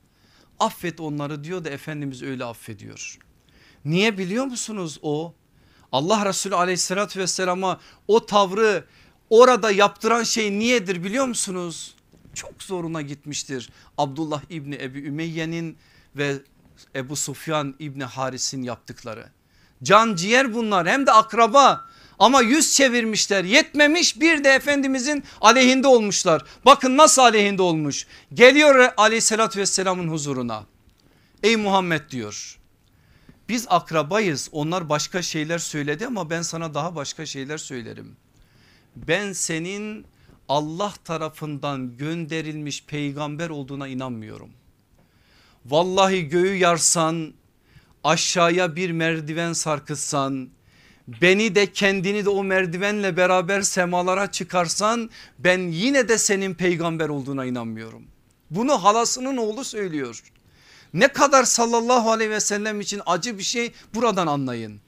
affet onları diyor da Efendimiz öyle affediyor. Niye biliyor musunuz o Allah Resulü aleyhissalatü vesselama o tavrı orada yaptıran şey niyedir biliyor musunuz? Çok zoruna gitmiştir Abdullah İbni Ebi Ümeyye'nin ve Ebu Sufyan İbni Haris'in yaptıkları. Can ciğer bunlar hem de akraba ama yüz çevirmişler yetmemiş bir de Efendimizin aleyhinde olmuşlar. Bakın nasıl aleyhinde olmuş geliyor aleyhissalatü vesselamın huzuruna. Ey Muhammed diyor biz akrabayız onlar başka şeyler söyledi ama ben sana daha başka şeyler söylerim ben senin Allah tarafından gönderilmiş peygamber olduğuna inanmıyorum. Vallahi göğü yarsan aşağıya bir merdiven sarkıtsan beni de kendini de o merdivenle beraber semalara çıkarsan ben yine de senin peygamber olduğuna inanmıyorum. Bunu halasının oğlu söylüyor. Ne kadar sallallahu aleyhi ve sellem için acı bir şey buradan anlayın.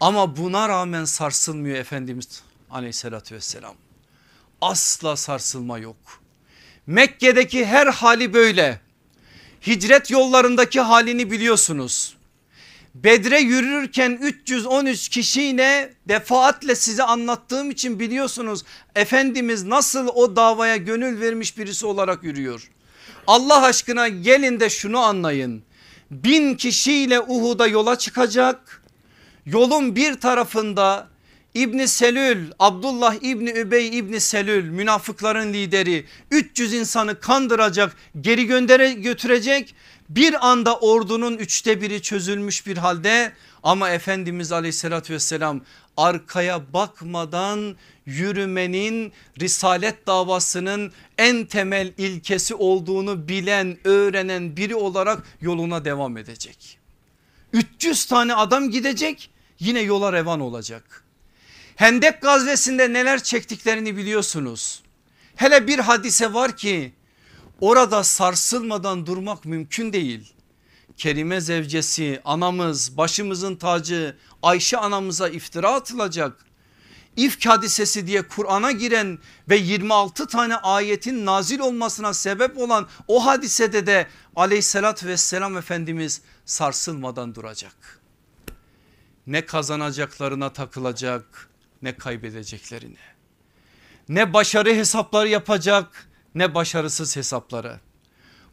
Ama buna rağmen sarsılmıyor Efendimiz aleyhissalatü vesselam. Asla sarsılma yok. Mekke'deki her hali böyle. Hicret yollarındaki halini biliyorsunuz. Bedre yürürken 313 kişiyle defaatle size anlattığım için biliyorsunuz. Efendimiz nasıl o davaya gönül vermiş birisi olarak yürüyor. Allah aşkına gelin de şunu anlayın. Bin kişiyle Uhud'a yola çıkacak. Yolun bir tarafında İbni Selül Abdullah İbni Übey İbni Selül münafıkların lideri 300 insanı kandıracak geri göndere götürecek Bir anda ordunun üçte biri çözülmüş bir halde ama Efendimiz aleyhissalatü vesselam arkaya bakmadan yürümenin risalet davasının en temel ilkesi olduğunu bilen öğrenen biri olarak yoluna devam edecek. 300 tane adam gidecek yine yola revan olacak. Hendek gazvesinde neler çektiklerini biliyorsunuz. Hele bir hadise var ki orada sarsılmadan durmak mümkün değil. Kerime zevcesi anamız başımızın tacı Ayşe anamıza iftira atılacak. İfk hadisesi diye Kur'an'a giren ve 26 tane ayetin nazil olmasına sebep olan o hadisede de aleyhissalatü vesselam Efendimiz sarsılmadan duracak. Ne kazanacaklarına takılacak ne kaybedeceklerine. Ne başarı hesapları yapacak ne başarısız hesapları.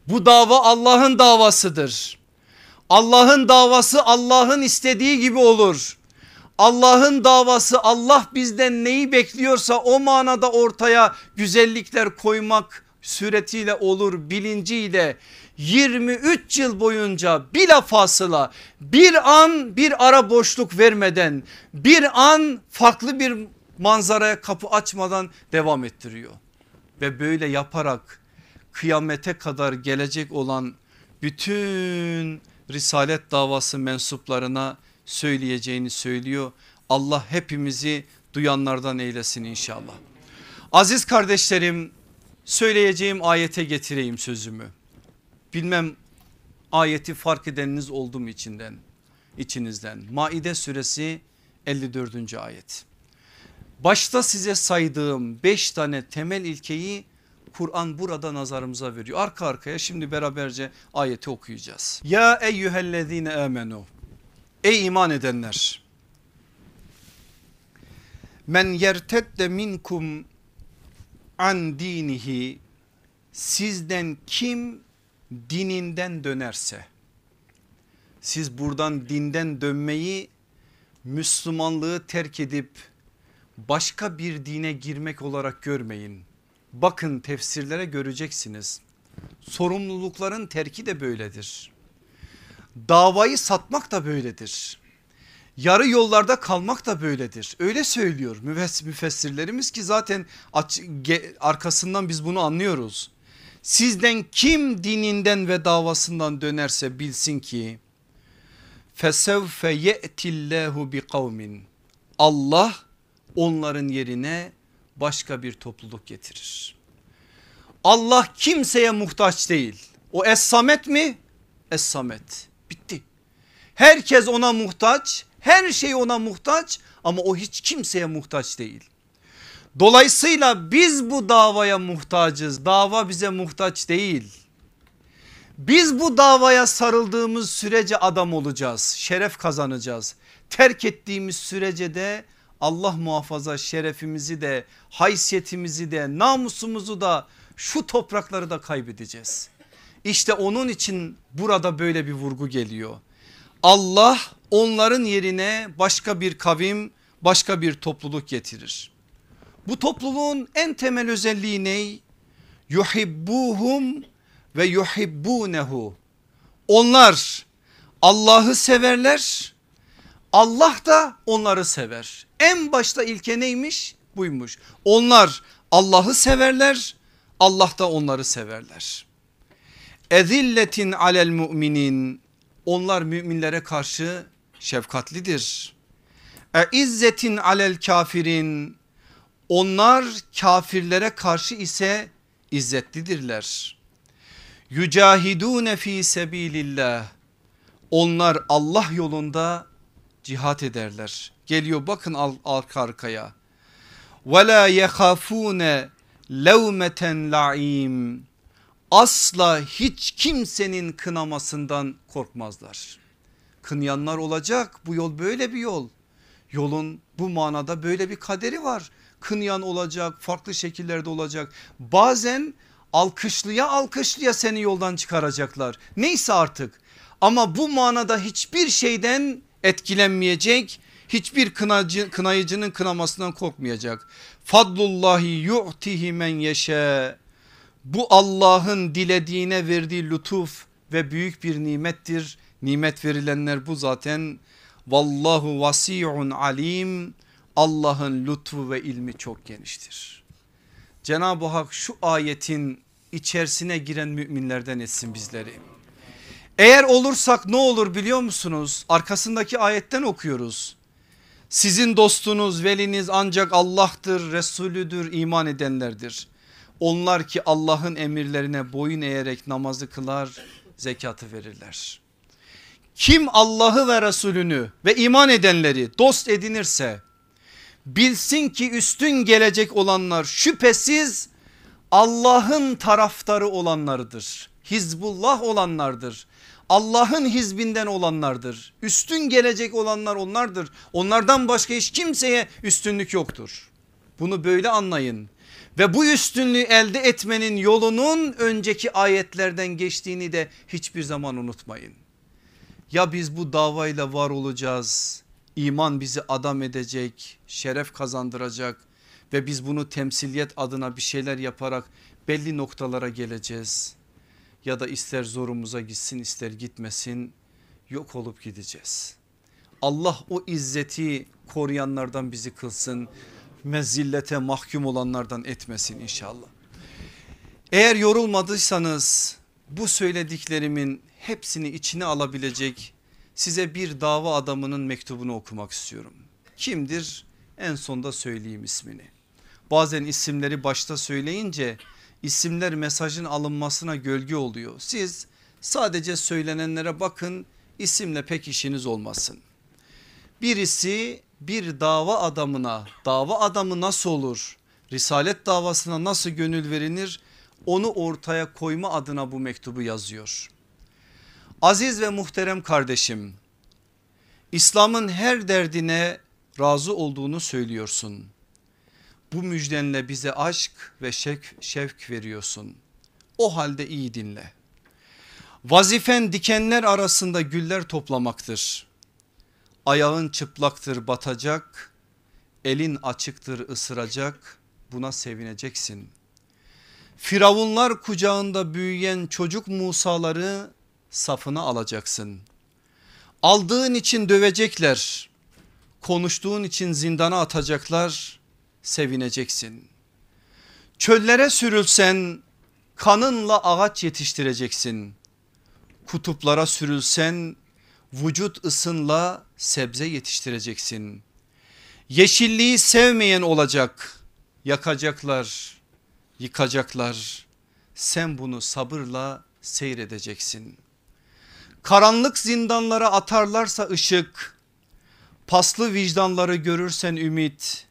Bu dava Allah'ın davasıdır. Allah'ın davası Allah'ın istediği gibi olur. Allah'ın davası Allah bizden neyi bekliyorsa o manada ortaya güzellikler koymak suretiyle olur bilinciyle 23 yıl boyunca bilafasıla bir an bir ara boşluk vermeden bir an farklı bir manzaraya kapı açmadan devam ettiriyor. Ve böyle yaparak kıyamete kadar gelecek olan bütün risalet davası mensuplarına söyleyeceğini söylüyor. Allah hepimizi duyanlardan eylesin inşallah. Aziz kardeşlerim söyleyeceğim ayete getireyim sözümü. Bilmem ayeti fark edeniniz oldu mu içinden içinizden. Maide suresi 54. ayet. Başta size saydığım 5 tane temel ilkeyi Kur'an burada nazarımıza veriyor. Arka arkaya şimdi beraberce ayeti okuyacağız. Ya eyyühellezine amenu. Ey iman edenler. Men yertedde minkum an dinihi sizden kim dininden dönerse siz buradan dinden dönmeyi Müslümanlığı terk edip başka bir dine girmek olarak görmeyin. Bakın tefsirlere göreceksiniz. Sorumlulukların terki de böyledir. Davayı satmak da böyledir. Yarı yollarda kalmak da böyledir. Öyle söylüyor müfessirlerimiz ki zaten arkasından biz bunu anlıyoruz. Sizden kim dininden ve davasından dönerse bilsin ki fesevfe ye'tillahu bi kavmin. Allah onların yerine başka bir topluluk getirir. Allah kimseye muhtaç değil. O Es-Samet mi? Es-Samet. Bitti. Herkes ona muhtaç. Her şey ona muhtaç ama o hiç kimseye muhtaç değil. Dolayısıyla biz bu davaya muhtacız. Dava bize muhtaç değil. Biz bu davaya sarıldığımız sürece adam olacağız. Şeref kazanacağız. Terk ettiğimiz sürece de Allah muhafaza şerefimizi de haysiyetimizi de namusumuzu da şu toprakları da kaybedeceğiz. İşte onun için burada böyle bir vurgu geliyor. Allah onların yerine başka bir kavim başka bir topluluk getirir. Bu topluluğun en temel özelliği ne? Yuhibbuhum ve yuhibbunehu. Onlar Allah'ı severler. Allah da onları sever. En başta ilke neymiş? Buymuş. Onlar Allah'ı severler. Allah da onları severler. Ezilletin alel müminin. Onlar müminlere karşı şefkatlidir. E izzetin alel kafirin onlar kafirlere karşı ise izzetlidirler. Yücahidune fi sebilillah. Onlar Allah yolunda cihat ederler. Geliyor bakın arka arkaya. Ve la yehafune levmeten laim. Asla hiç kimsenin kınamasından korkmazlar. Kınayanlar olacak bu yol böyle bir yol. Yolun bu manada böyle bir kaderi var kınayan olacak farklı şekillerde olacak. Bazen alkışlıya alkışlıya seni yoldan çıkaracaklar. Neyse artık ama bu manada hiçbir şeyden etkilenmeyecek. Hiçbir kınacı, kınayıcının kınamasından korkmayacak. Fadlullahi yu'tihi men yeşe. Bu Allah'ın dilediğine verdiği lütuf ve büyük bir nimettir. Nimet verilenler bu zaten. Vallahu vasiun alim. Allah'ın lütfu ve ilmi çok geniştir. Cenab-ı Hak şu ayetin içerisine giren müminlerden etsin bizleri. Eğer olursak ne olur biliyor musunuz? Arkasındaki ayetten okuyoruz. Sizin dostunuz veliniz ancak Allah'tır Resulüdür iman edenlerdir. Onlar ki Allah'ın emirlerine boyun eğerek namazı kılar zekatı verirler. Kim Allah'ı ve Resulünü ve iman edenleri dost edinirse bilsin ki üstün gelecek olanlar şüphesiz Allah'ın taraftarı olanlardır. Hizbullah olanlardır. Allah'ın hizbinden olanlardır. Üstün gelecek olanlar onlardır. Onlardan başka hiç kimseye üstünlük yoktur. Bunu böyle anlayın. Ve bu üstünlüğü elde etmenin yolunun önceki ayetlerden geçtiğini de hiçbir zaman unutmayın. Ya biz bu davayla var olacağız. İman bizi adam edecek, şeref kazandıracak ve biz bunu temsiliyet adına bir şeyler yaparak belli noktalara geleceğiz. Ya da ister zorumuza gitsin ister gitmesin yok olup gideceğiz. Allah o izzeti koruyanlardan bizi kılsın. Mezillete mahkum olanlardan etmesin inşallah. Eğer yorulmadıysanız bu söylediklerimin hepsini içine alabilecek size bir dava adamının mektubunu okumak istiyorum. Kimdir? En sonda söyleyeyim ismini. Bazen isimleri başta söyleyince isimler mesajın alınmasına gölge oluyor. Siz sadece söylenenlere bakın isimle pek işiniz olmasın. Birisi bir dava adamına dava adamı nasıl olur? Risalet davasına nasıl gönül verilir? Onu ortaya koyma adına bu mektubu yazıyor. Aziz ve muhterem kardeşim İslam'ın her derdine razı olduğunu söylüyorsun. Bu müjdenle bize aşk ve şevk, şevk veriyorsun. O halde iyi dinle. Vazifen dikenler arasında güller toplamaktır. Ayağın çıplaktır batacak, elin açıktır ısıracak buna sevineceksin. Firavunlar kucağında büyüyen çocuk Musaları safına alacaksın. Aldığın için dövecekler, konuştuğun için zindana atacaklar, sevineceksin. Çöllere sürülsen kanınla ağaç yetiştireceksin. Kutuplara sürülsen vücut ısınla sebze yetiştireceksin. Yeşilliği sevmeyen olacak, yakacaklar, yıkacaklar. Sen bunu sabırla seyredeceksin. Karanlık zindanlara atarlarsa ışık, paslı vicdanları görürsen ümit,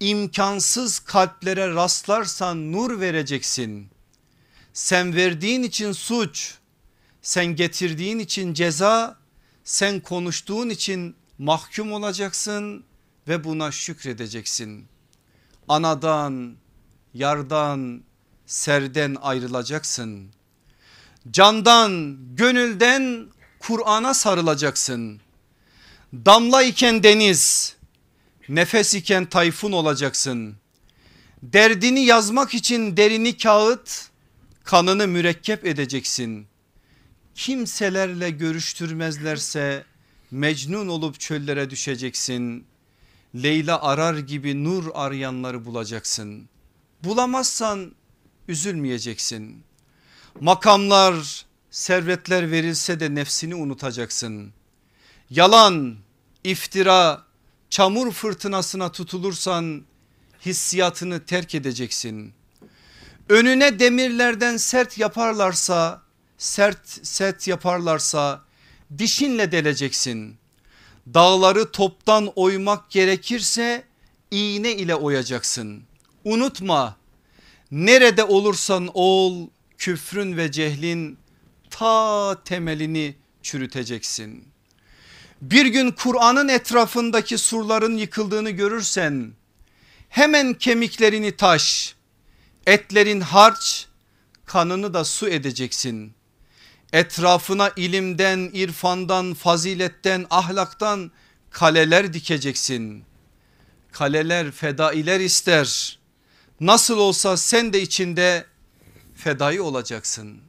imkansız kalplere rastlarsan nur vereceksin. Sen verdiğin için suç, sen getirdiğin için ceza, sen konuştuğun için mahkum olacaksın ve buna şükredeceksin. Anadan, yardan, serden ayrılacaksın. Candan, gönülden Kur'an'a sarılacaksın. Damla iken deniz, nefes iken tayfun olacaksın. Derdini yazmak için derini kağıt, kanını mürekkep edeceksin. Kimselerle görüştürmezlerse mecnun olup çöllere düşeceksin. Leyla arar gibi nur arayanları bulacaksın. Bulamazsan üzülmeyeceksin. Makamlar, servetler verilse de nefsini unutacaksın. Yalan, iftira, çamur fırtınasına tutulursan hissiyatını terk edeceksin. Önüne demirlerden sert yaparlarsa, sert sert yaparlarsa dişinle deleceksin. Dağları toptan oymak gerekirse iğne ile oyacaksın. Unutma nerede olursan ol küfrün ve cehlin ta temelini çürüteceksin. Bir gün Kur'an'ın etrafındaki surların yıkıldığını görürsen hemen kemiklerini taş, etlerin harç, kanını da su edeceksin. Etrafına ilimden, irfandan, faziletten, ahlaktan kaleler dikeceksin. Kaleler fedailer ister. Nasıl olsa sen de içinde fedai olacaksın.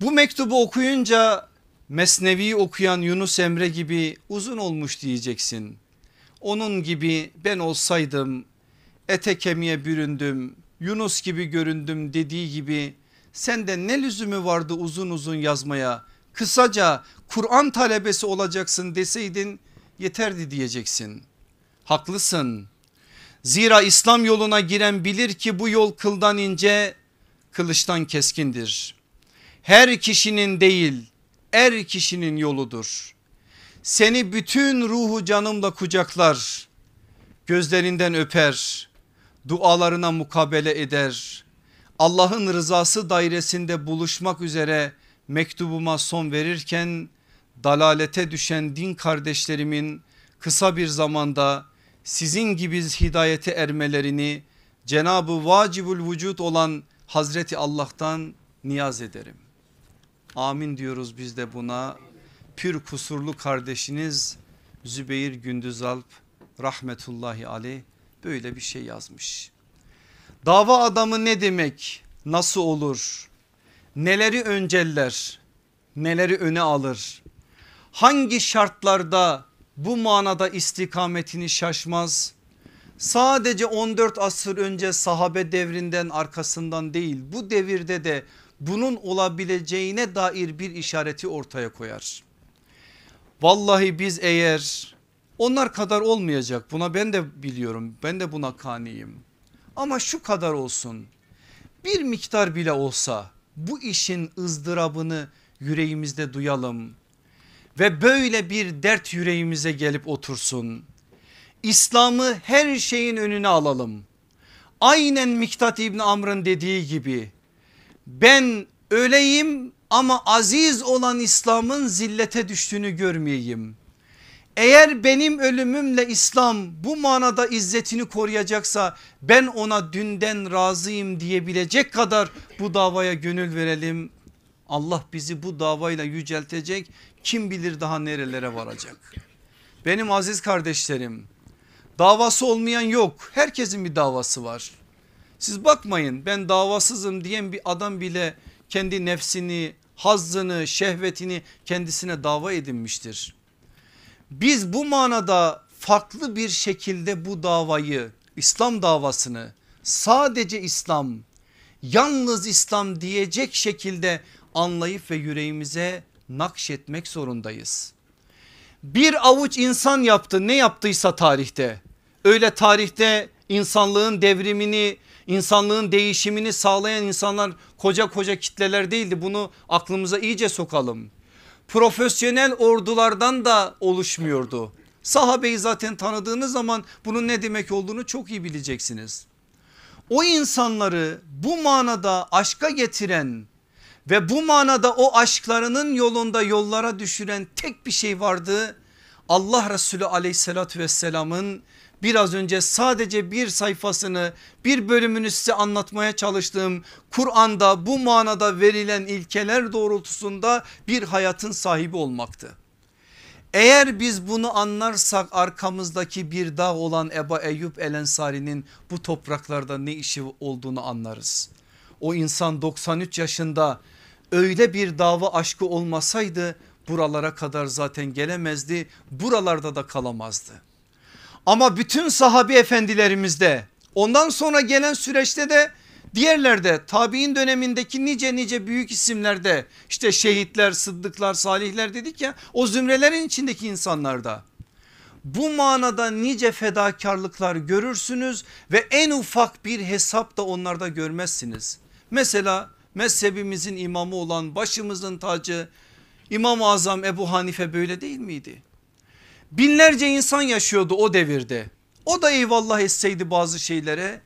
Bu mektubu okuyunca Mesnevi okuyan Yunus Emre gibi uzun olmuş diyeceksin. Onun gibi ben olsaydım ete kemiğe büründüm Yunus gibi göründüm dediği gibi sende ne lüzumu vardı uzun uzun yazmaya kısaca Kur'an talebesi olacaksın deseydin yeterdi diyeceksin. Haklısın zira İslam yoluna giren bilir ki bu yol kıldan ince kılıçtan keskindir. Her kişinin değil er kişinin yoludur. Seni bütün ruhu canımla kucaklar gözlerinden öper dualarına mukabele eder. Allah'ın rızası dairesinde buluşmak üzere mektubuma son verirken dalalete düşen din kardeşlerimin kısa bir zamanda sizin gibi hidayete ermelerini Cenabı vacibül vücut olan Hazreti Allah'tan niyaz ederim. Amin diyoruz biz de buna. Pür kusurlu kardeşiniz Zübeyir Gündüzalp rahmetullahi aleyh böyle bir şey yazmış. Dava adamı ne demek? Nasıl olur? Neleri önceller? Neleri öne alır? Hangi şartlarda bu manada istikametini şaşmaz? Sadece 14 asır önce sahabe devrinden arkasından değil bu devirde de bunun olabileceğine dair bir işareti ortaya koyar. Vallahi biz eğer onlar kadar olmayacak buna ben de biliyorum ben de buna kaniyim. Ama şu kadar olsun bir miktar bile olsa bu işin ızdırabını yüreğimizde duyalım ve böyle bir dert yüreğimize gelip otursun. İslam'ı her şeyin önüne alalım. Aynen Miktat İbni Amr'ın dediği gibi ben öleyim ama aziz olan İslam'ın zillete düştüğünü görmeyeyim. Eğer benim ölümümle İslam bu manada izzetini koruyacaksa ben ona dünden razıyım diyebilecek kadar bu davaya gönül verelim. Allah bizi bu davayla yüceltecek kim bilir daha nerelere varacak. Benim aziz kardeşlerim davası olmayan yok herkesin bir davası var. Siz bakmayın ben davasızım diyen bir adam bile kendi nefsini, hazzını, şehvetini kendisine dava edinmiştir. Biz bu manada farklı bir şekilde bu davayı İslam davasını sadece İslam yalnız İslam diyecek şekilde anlayıp ve yüreğimize nakşetmek zorundayız. Bir avuç insan yaptı ne yaptıysa tarihte öyle tarihte insanlığın devrimini insanlığın değişimini sağlayan insanlar koca koca kitleler değildi bunu aklımıza iyice sokalım. Profesyonel ordulardan da oluşmuyordu. Sahabeyi zaten tanıdığınız zaman bunun ne demek olduğunu çok iyi bileceksiniz. O insanları bu manada aşka getiren ve bu manada o aşklarının yolunda yollara düşüren tek bir şey vardı. Allah Resulü aleyhissalatü vesselamın biraz önce sadece bir sayfasını bir bölümünü size anlatmaya çalıştığım Kur'an'da bu manada verilen ilkeler doğrultusunda bir hayatın sahibi olmaktı. Eğer biz bunu anlarsak arkamızdaki bir dağ olan Eba Eyyub El Ensari'nin bu topraklarda ne işi olduğunu anlarız. O insan 93 yaşında öyle bir dava aşkı olmasaydı buralara kadar zaten gelemezdi buralarda da kalamazdı. Ama bütün sahabi efendilerimizde ondan sonra gelen süreçte de diğerlerde tabi'in dönemindeki nice nice büyük isimlerde işte şehitler, sıddıklar, salihler dedik ya o zümrelerin içindeki insanlarda. Bu manada nice fedakarlıklar görürsünüz ve en ufak bir hesap da onlarda görmezsiniz. Mesela mezhebimizin imamı olan başımızın tacı İmam-ı Azam Ebu Hanife böyle değil miydi? Binlerce insan yaşıyordu o devirde. O da eyvallah etseydi bazı şeylere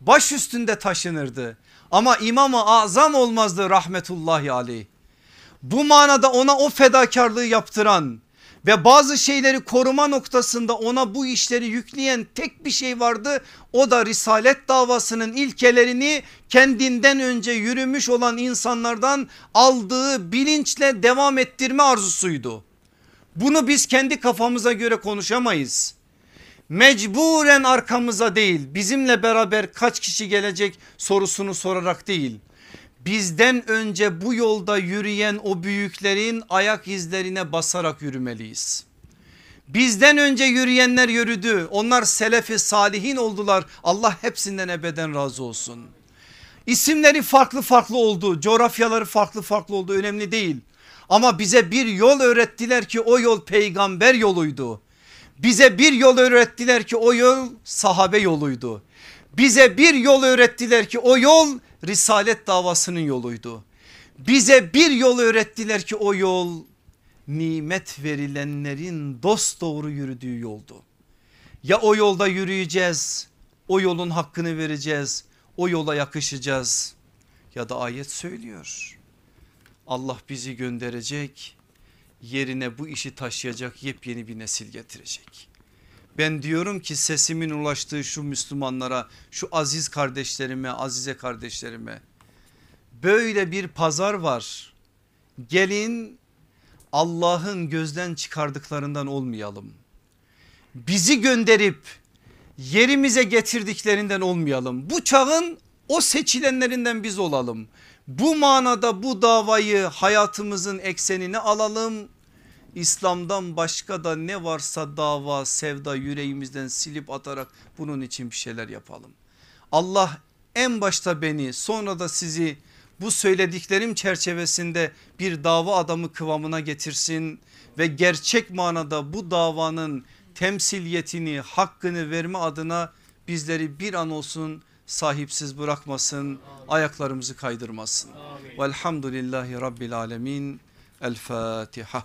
baş üstünde taşınırdı. Ama İmam-ı Azam olmazdı rahmetullahi aleyh. Bu manada ona o fedakarlığı yaptıran ve bazı şeyleri koruma noktasında ona bu işleri yükleyen tek bir şey vardı. O da risalet davasının ilkelerini kendinden önce yürümüş olan insanlardan aldığı bilinçle devam ettirme arzusuydu. Bunu biz kendi kafamıza göre konuşamayız. Mecburen arkamıza değil bizimle beraber kaç kişi gelecek sorusunu sorarak değil. Bizden önce bu yolda yürüyen o büyüklerin ayak izlerine basarak yürümeliyiz. Bizden önce yürüyenler yürüdü. Onlar selefi salihin oldular. Allah hepsinden ebeden razı olsun. İsimleri farklı farklı oldu. Coğrafyaları farklı farklı oldu. Önemli değil. Ama bize bir yol öğrettiler ki o yol peygamber yoluydu. Bize bir yol öğrettiler ki o yol sahabe yoluydu. Bize bir yol öğrettiler ki o yol risalet davasının yoluydu. Bize bir yol öğrettiler ki o yol nimet verilenlerin dost doğru yürüdüğü yoldu. Ya o yolda yürüyeceğiz, o yolun hakkını vereceğiz, o yola yakışacağız ya da ayet söylüyor. Allah bizi gönderecek, yerine bu işi taşıyacak yepyeni bir nesil getirecek. Ben diyorum ki sesimin ulaştığı şu Müslümanlara, şu aziz kardeşlerime, azize kardeşlerime böyle bir pazar var. Gelin Allah'ın gözden çıkardıklarından olmayalım. Bizi gönderip yerimize getirdiklerinden olmayalım. Bu çağın o seçilenlerinden biz olalım. Bu manada bu davayı hayatımızın eksenine alalım. İslam'dan başka da ne varsa dava sevda yüreğimizden silip atarak bunun için bir şeyler yapalım. Allah en başta beni sonra da sizi bu söylediklerim çerçevesinde bir dava adamı kıvamına getirsin ve gerçek manada bu davanın temsiliyetini hakkını verme adına bizleri bir an olsun sahipsiz bırakmasın ayaklarımızı kaydırmasın. Velhamdülillahi Rabbil Alemin El Fatiha.